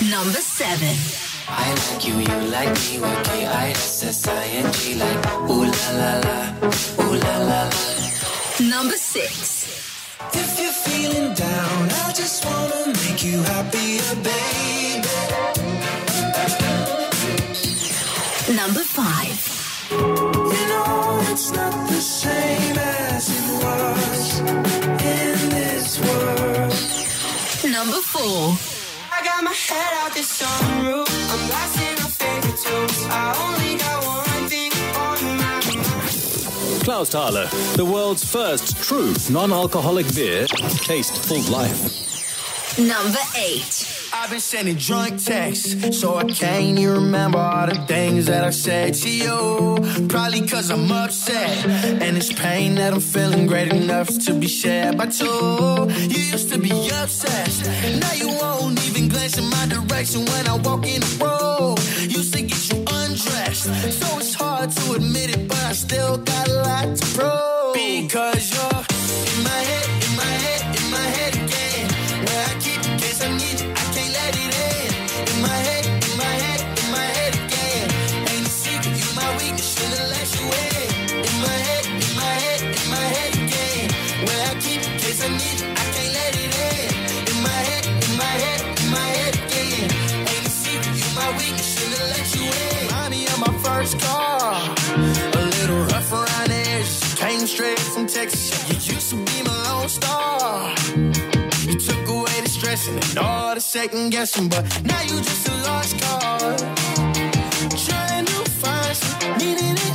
Number 7. I like you, you like me, we're K-I-S-S-I-N-G like ooh la la la, ooh la la la. Number six. If you're feeling down, I just wanna make you happier, baby. Number five. You know it's not the same as it was in this world. Number four. I got my head out the sunroof. I'm blasting my favorite tunes. I only mind. Clausthaler, the world's first true non-alcoholic beer. Taste full life. Number eight. I've been sending drunk texts, so I can't even remember all the things that I said to you. Probably cause I'm upset, and it's pain that I'm feeling great enough to be shared by two. You used to be obsessed, now you won't even glance in my direction when I walk in the room. Used to get you undressed, so it's hard to admit it, but I still got a lot to prove. Because you're stressing and all the second guessing, but now you just a lost cause. Trying to find some meaning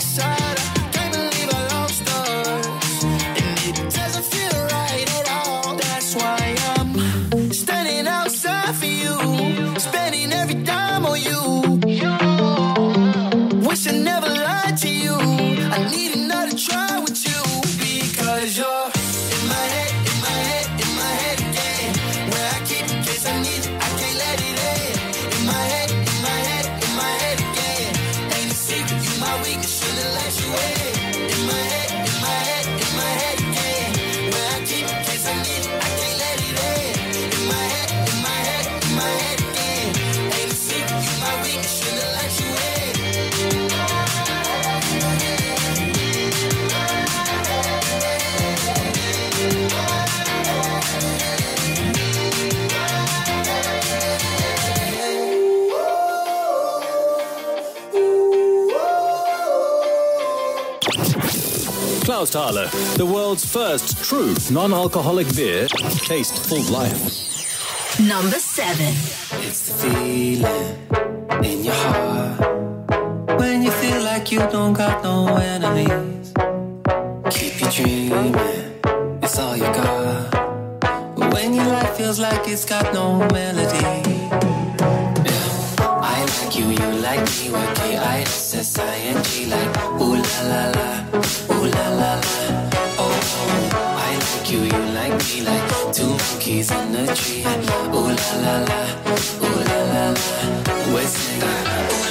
Klaus the world's first true non-alcoholic beer. Taste full life. Number seven. It's the feeling in your heart when you feel like you don't got no enemies. Keep you dreaming, it's all you got. But when your life feels like it's got no melody. Like you, you like me, we're K-I-S-S-I-N-G like ooh la la la, ooh la la la. Oh, oh, I like you, you like me like two monkeys in a tree. Ooh la la la, ooh la la la. We're singing ooh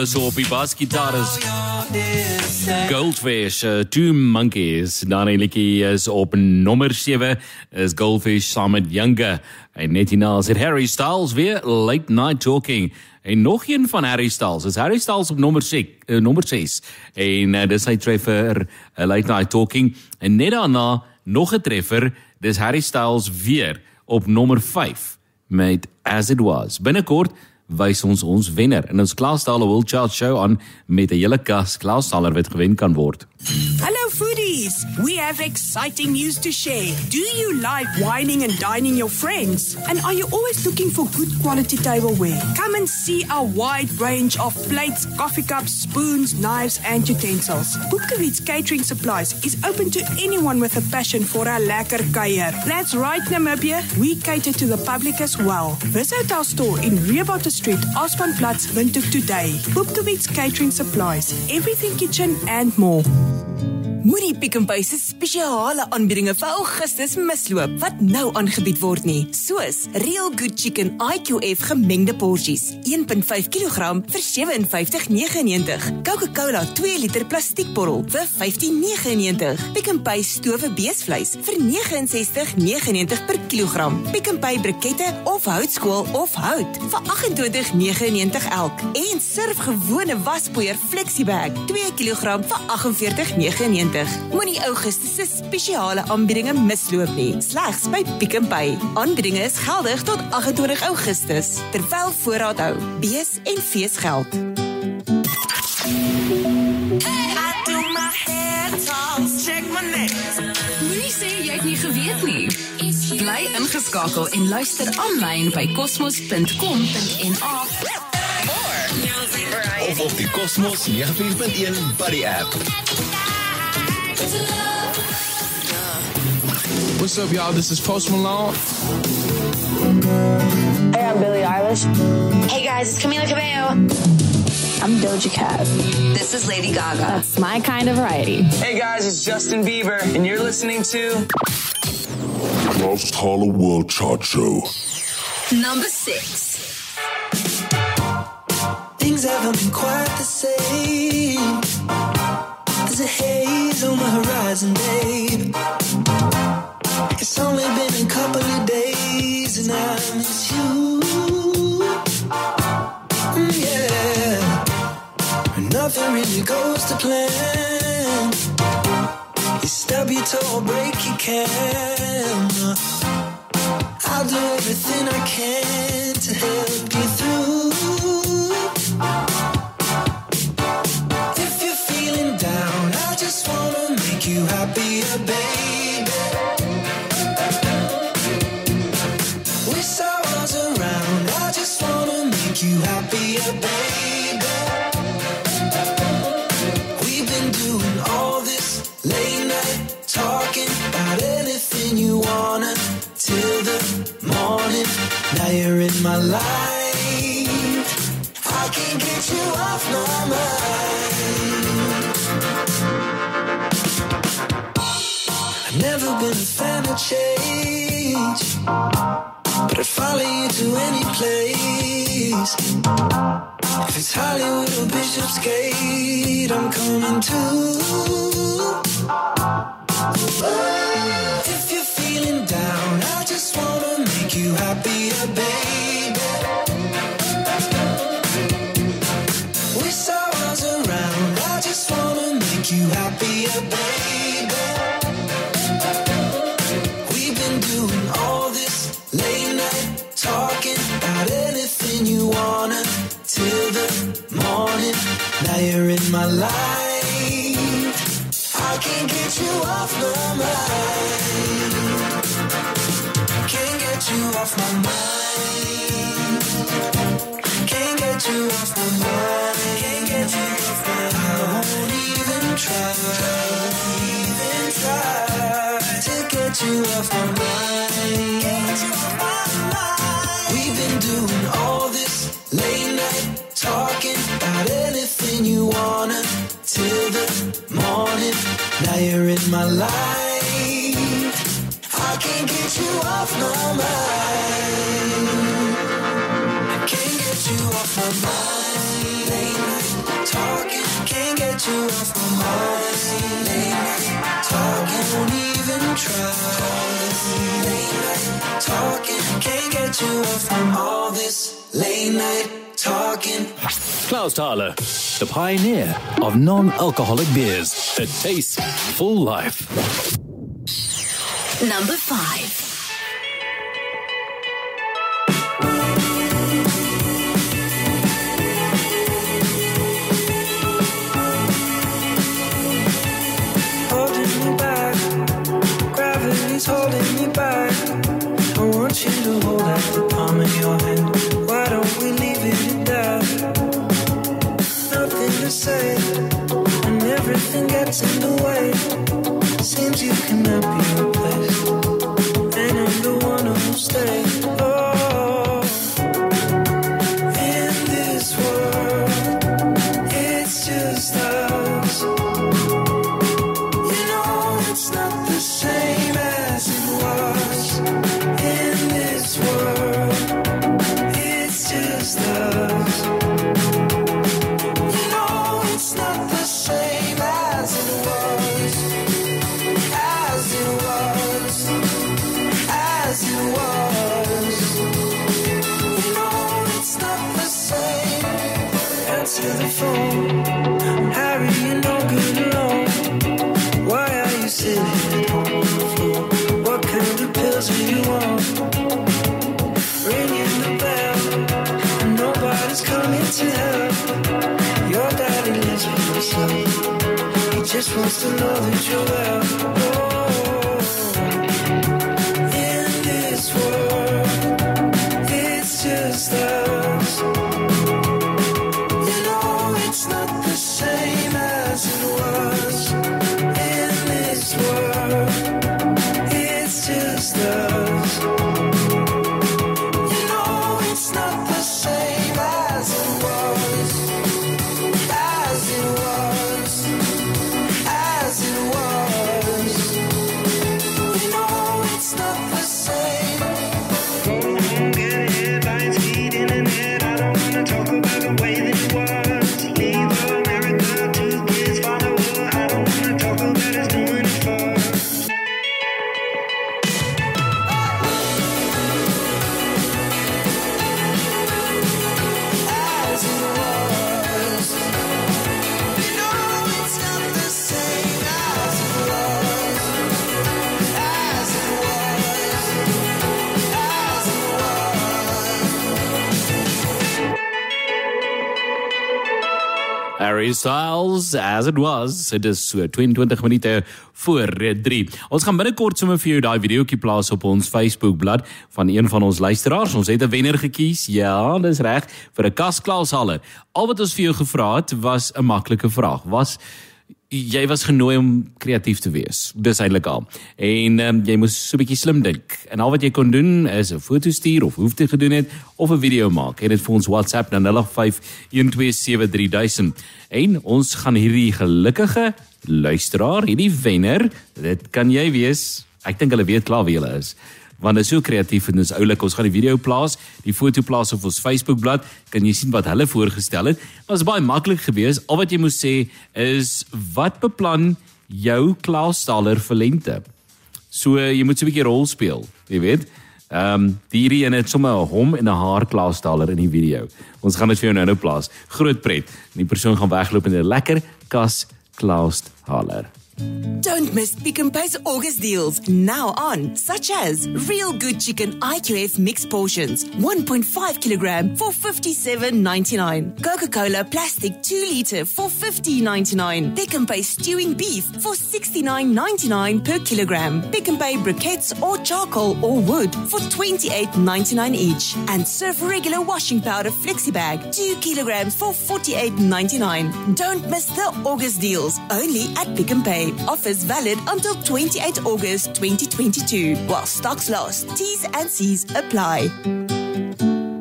Hulle so op die basgitaars. Goldfish, uh, Two Monkeys. Dan die liedjie is op nommer 7 is Goldfish saam met Younger. En net hierna is Harry Styles weer Late Night Talking. En nog een van Harry Styles. Is Harry Styles op nommer 6, uh, nommer 6. En uh, dis hy treffer uh, Late Night Talking. En net daarna nog 'n treffer, dis Harry Styles weer op nommer 5 met As It Was. Binnekort wys ons ons wenner in ons Klaasdale World Chart Show aan met 'n hele kas Klaasdaler wat gewen kan word. Hello, foodies! We have exciting news to share. Do you like whining and dining your friends? And are you always looking for good quality tableware? Come and see our wide range of plates, coffee cups, spoons, knives, and utensils. Boekewitz Catering Supplies is open to anyone with a passion for a lekker kuier. That's right, Namibia. We cater to the public as well. Visit our store in Rehoboth Street, Ausspannplatz, Windhoek today. Boekewitz Catering Supplies. Everything kitchen and more. Thank you. Moenie Pick n Pay se spesiale aanbiedinge vir Augustus misloop wat nou aangebied word nie, soos Real Good Chicken IQF gemengde porsies, 1.5 kg vir 57.99. Coca-Cola 2 liter plastiekbottel vir 15.99. Pick n Pay stowe beesvleis vir 69.99 per kilogram. Pick n Pay brikette of houtskool of hout vir 28.99 elk. En surf gewone waspoeier Flexibag 2 kg vir 48.99. Moenie Augustus se spesiale aanbiedinge misloop nie. Slegs by Pick n Pay. Aanbiedinge is geldig tot 28 Augustus terwyl voorraad hou. Bees en geweet nie. Bly ingeskakel en luister aanlyn by cosmos.com.na Of op die Cosmos 94.1 Buddy app. What's up, y'all? This is Post Malone. Hey, I'm Billie Eilish. Hey guys, it's Camila Cabello. I'm Doja Cat. This is Lady Gaga. That's my kind of variety. Hey guys, it's Justin Bieber, and you're listening to Clausthaler World Chart Show. Number 6. Things haven't been quite the same. A haze on the horizon, babe. It's only been a couple of days and I miss you. Mm, yeah. Nothing really goes to plan. You stub your toe or break your can. I'll do everything I can to help you through. My life. I can't get you off my mind. But I'd follow you to any place. If it's Hollywood or Bishopsgate, I'm coming too. If you're feeling down, I just wanna make you happier, baby. With sorrows around, I just wanna make you happier, baby. Anything you wanna till the morning. Now you're in my life. I can't get you off my mind. Can't get you off my mind. Can't get you off my mind. Can't get you off my mind. I won't even try. Even try to get you off my mind. Get you off my mind. Late night talking about anything you wanna till the morning. Now you're in my life. I can't get you off my mind. I can't get you off my mind. Late night talking, can't get you off my mind. Late night talking, won't even try. Late night talking, can't get you off from all this late night talking. Clausthaler, the pioneer of non-alcoholic beers that taste full life. Number five. Gravity's holding me back. I want you to hold out the palm of your hand. Why don't we leave it at that? Nothing to say, and everything gets in the way. Seems you cannot be just wants to know that you're well. Oh, Harry Styles as it was. Dit is so 22 minute voor 3. Ons gaan binnekort sommer vir jou daai videoetjie plaas op ons Facebookblad van een van ons luisteraars. Ons het 'n wenner gekies. Ja, dis reg vir 'n kasklaashalle. Al wat ons vir jou gevra het was 'n maklike vraag. Was jy was genooi om kreatief te wees. Dis eintlik al. En um, jy moes so 'n bietjie slim dink. En al wat jy kon doen is 'n foto stuur of hoef te gedoen het of 'n video maak. En dit vir ons WhatsApp na 0851273000. En ons gaan hierdie gelukkige luisteraar, hierdie wenner, dit kan jy wees. Ek dink hulle weet klaar wie hulle is want dit is so kreatief en dis oulik. Ons gaan die video plaas, die foto plaas op ons Facebookblad. Kan jy sien wat hulle voorgestel het? Was baie maklik geweest. Al wat jy moet sê is wat beplan jou Klausstaller vir lente? So jy moet 'n bietjie rol speel, jy weet. Ehm um, hierdie een het sommer 'n hom en 'n haar Klausstaller in die video. Ons gaan dit vir jou nou nou plaas. Groot pret. En die persoon gaan wegloop in 'n lekker kas Klausstaller. Don't miss Pick and Pay's August deals now on, such as Real Good Chicken IQF mixed portions, 1.5 kilogram for 57.99. Coca-Cola plastic 2 liter for 50.99. Pick and Pay stewing beef for 69.99 per kilogram. Pick and Pay briquettes or charcoal or wood for 28.99 each. And Surf regular washing powder flexi bag, 2 kilograms for 48.99. Don't miss the August deals only at Pick and Pay. Offers valid until 28 August 2022 while stocks last. T's and C's apply.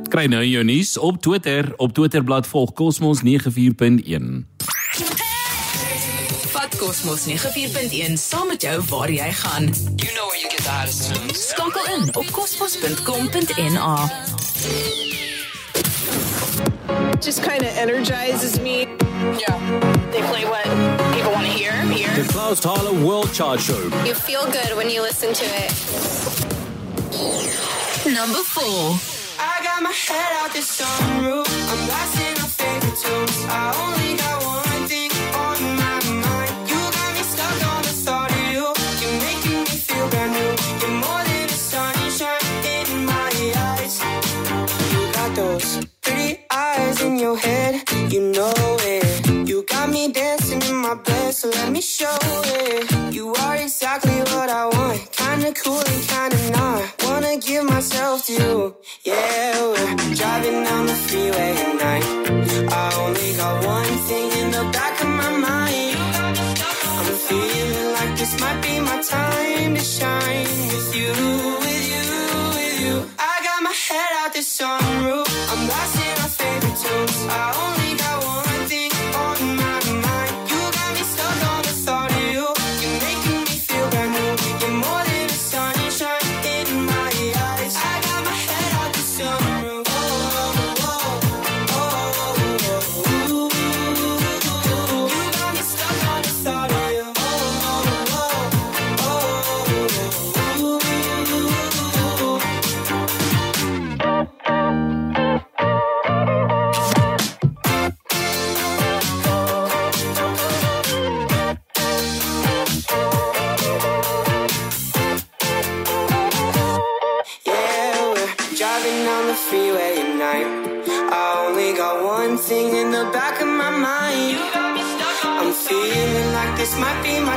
Kry nou jou nuus op Twitter, op Twitterblad volg Cosmos 94.1. Vat Cosmos 94.1 saam met jou waar jy gaan. You know where you get the hottest tunes. Skakel in op cosmos.com.na. just kind of energizes me. Yeah. They play what people want to hear. Hear. The Clausthaler World Chart Show. You feel good when you listen to it. Number four. I got my head out the sunroof. I'm blasting my favorite tunes. I only got one thing on my mind. You got me stuck on the thought of you. You're making me feel brand new. You're more than the sunshine in my eyes. You got those pretty eyes in your head. You know it. You got me dancing in my bed, so let me show it. You are exactly what I want. Kinda cool and kinda not. Wanna give myself to you. Yeah, we're driving down the freeway at night. I only got one thing in the back of my mind. I'm feeling like this might be my time to shine with you, with you, with you. I got my head out the sunroof. I'm blasting my favorite tunes. I only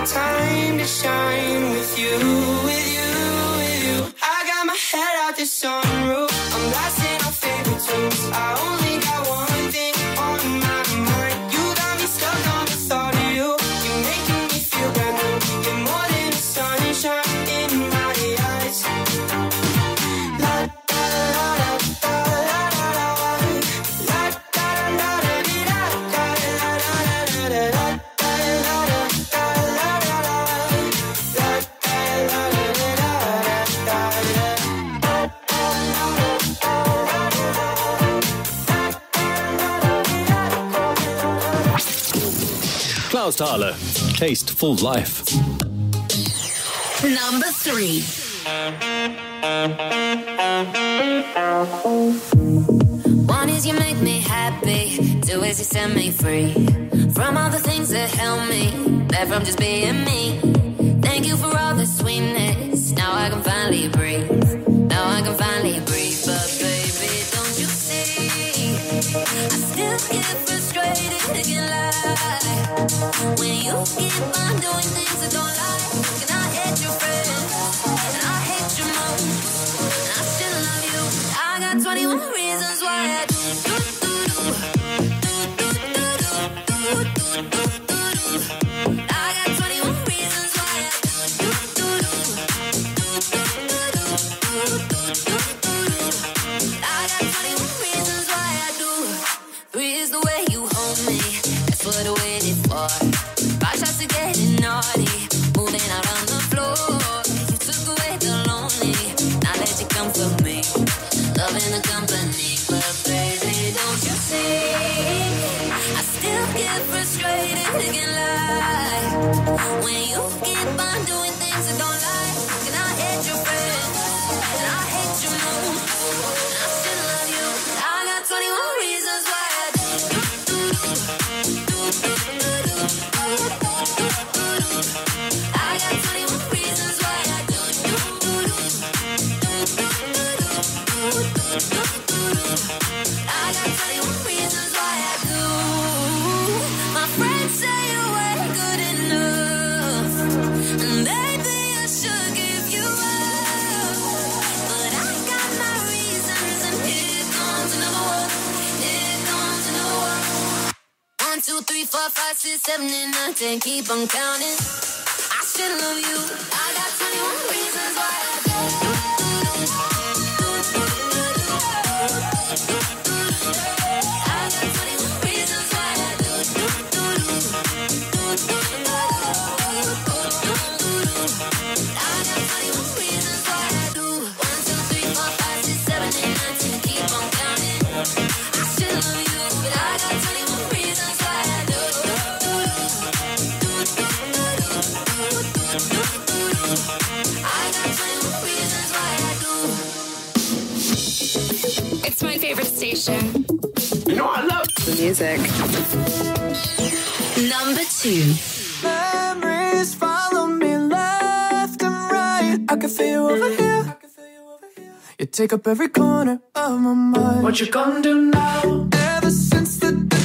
time to shine with you, with you, with you. I got my head out the sunroof. I'm blasting our favorite tunes. I only Clausthaler. Tasteful life. Number three. One is you make me happy, two is you set me free from all the things that help me, back from just being me. Thank you for all the sweetness. Now I can finally breathe. Thank you. Four, five, six, seven, eight, nine, ten. Keep on counting. I still love you. I got 21 reasons why music. Number two. Memories follow me left and right. I can feel you over here. You take up every corner of my mind. What you gonna do now? Ever since the, the day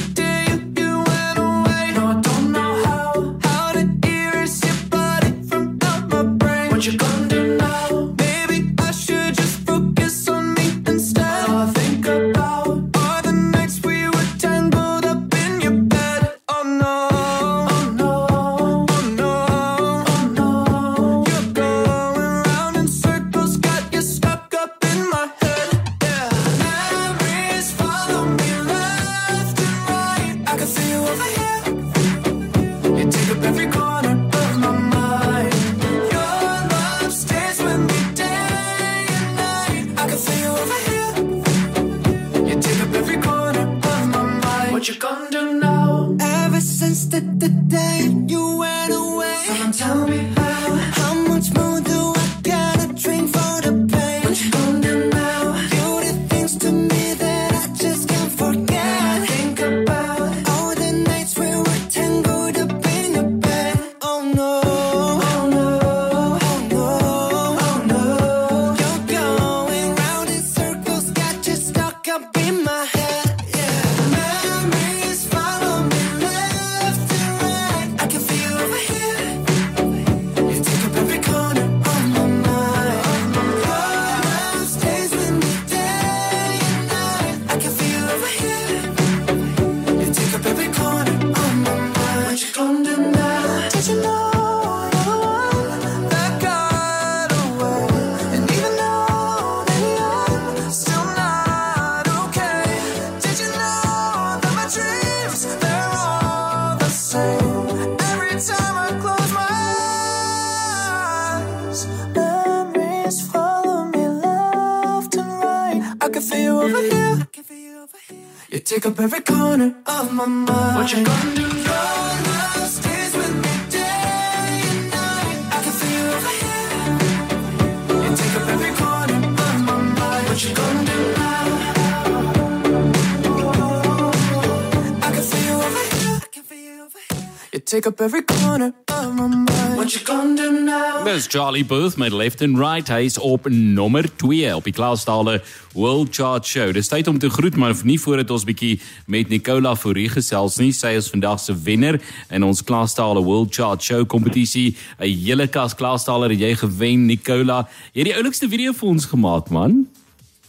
up every corner of my mind. What you gonna do now? Dis Charlie Booth met Left and Right. Hy is op nommer 2 op die Klaastale World Chart Show. Dis tyd om te groet, maar nie voordat ons bietjie met Nicola Fourie gesels nie. Sy is vandag se wenner in ons Klaastale World Chart Show kompetisie. 'n Hele kas Klaastaler het jy gewen, Nicola. Jy het die oulikste video vir ons gemaak, man.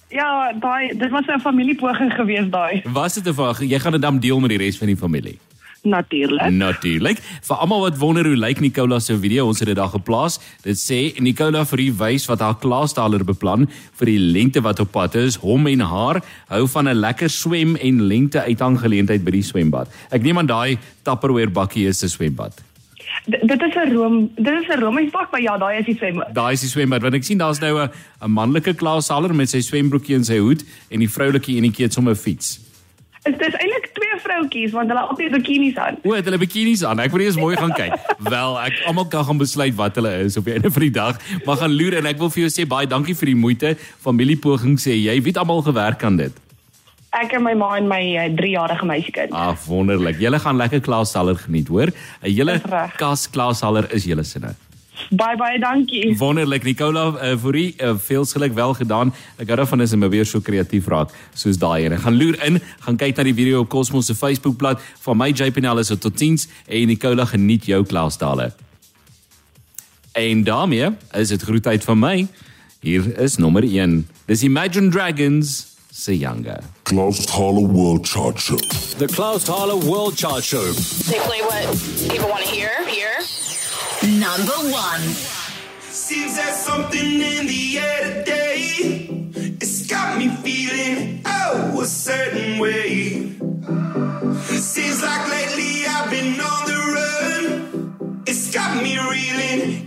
Ja, daai dit was 'n familiepoging geweest daai. Was dit 'n vraag? Jy gaan dit dan deel met die res van die familie. Natuurlik. Natuurlik. Vir almal wat wonder hoe lyk Nicola se video, ons het dit daar geplaas. Dit sê Nicola vir u wys wat haar klaastaler beplan vir die lente wat op pad is. Hom en haar hou van 'n lekker swem en lente uithanggeleentheid by die swembad. Ek neem aan daai Tupperware bakkie is 'n swembad. D dit is 'n room, dit is 'n roomhuisbak, maar ja, daai is die swembad. Daai is die swembad want ek sien daar's nou 'n 'n manlike klaastaler met sy swembroekie en sy hoed en die vroulike enetjie het sommer 'n fiets. Dit is eintlik twee vroutjies want hulle altyd bikinis aan. O, het hulle bikinis aan. Ek wil eers mooi gaan kyk. (laughs) Wel, ek almal kan gaan besluit wat hulle is op die einde van die dag. Maar gaan loer en ek wil vir jou sê baie dankie vir die moeite. Familiepoging sê jy, wie het almal gewerk aan dit? Ek en my ma en my uh, 3-jarige meisiekind. Ah, wonderlik. Julle gaan lekker klaashaller geniet, hoor. 'n Hele kas klaashaller is julle sinne. Baie baie dankie. Wonderlik Nicola uh, vir u uh, veel geluk wel gedaan. Ek hou daarvan as jy maar weer so kreatief raak soos daai en gaan loer in, gaan kyk na die video op Cosmos se Facebookblad van my JPNL is dit tot 10s en Nicola geniet jou klaasdale. En daarmee is dit groetheid van my. Hier is nommer 1. Dis Imagine Dragons se younger. Klaus Thaler World Chart Show. The Klaus Thaler World Chart Show. They play what people want to hear. Here. Number one. Seems there's something in the air today. It's got me feeling oh a certain way. Seems like lately I've been on the run. It's got me reeling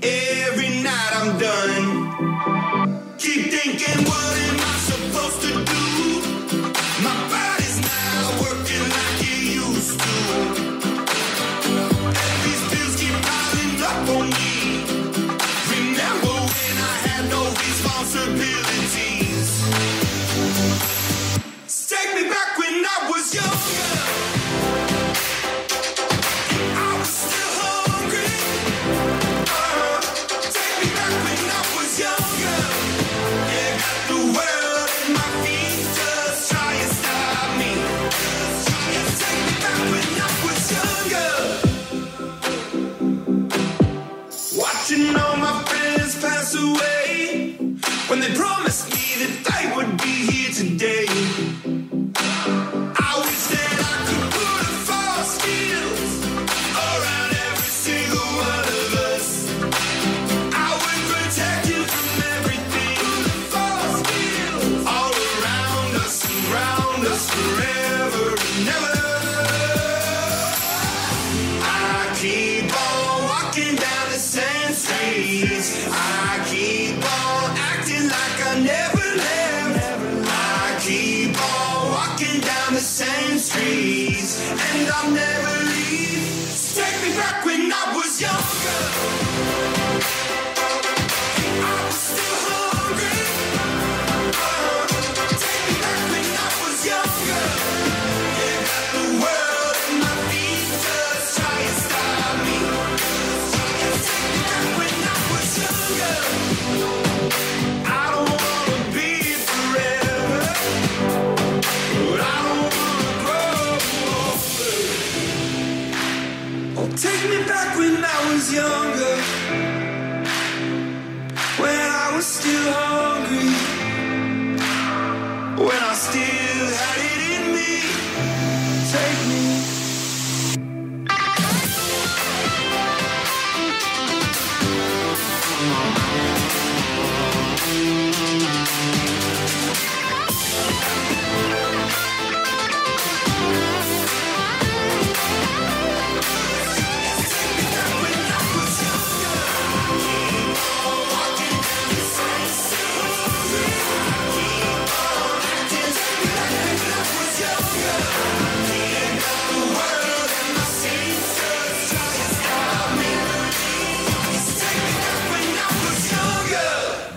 when I still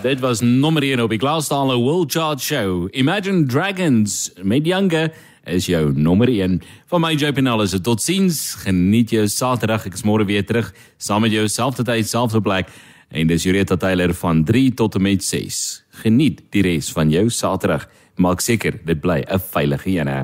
Dit was nommer 1 op die Glaasstale World Chart Show. Imagine Dragons met Younger is jou nommer 1. Van my JP Nall is dit totsiens. Geniet jou Saterdag. Ek is môre weer terug saam met jou selfde tyd, selfde plek. En dis Jureta Taylor van 3 tot en met 6. Geniet die res van jou Saterdag. Maak seker dit bly 'n veilige een hè.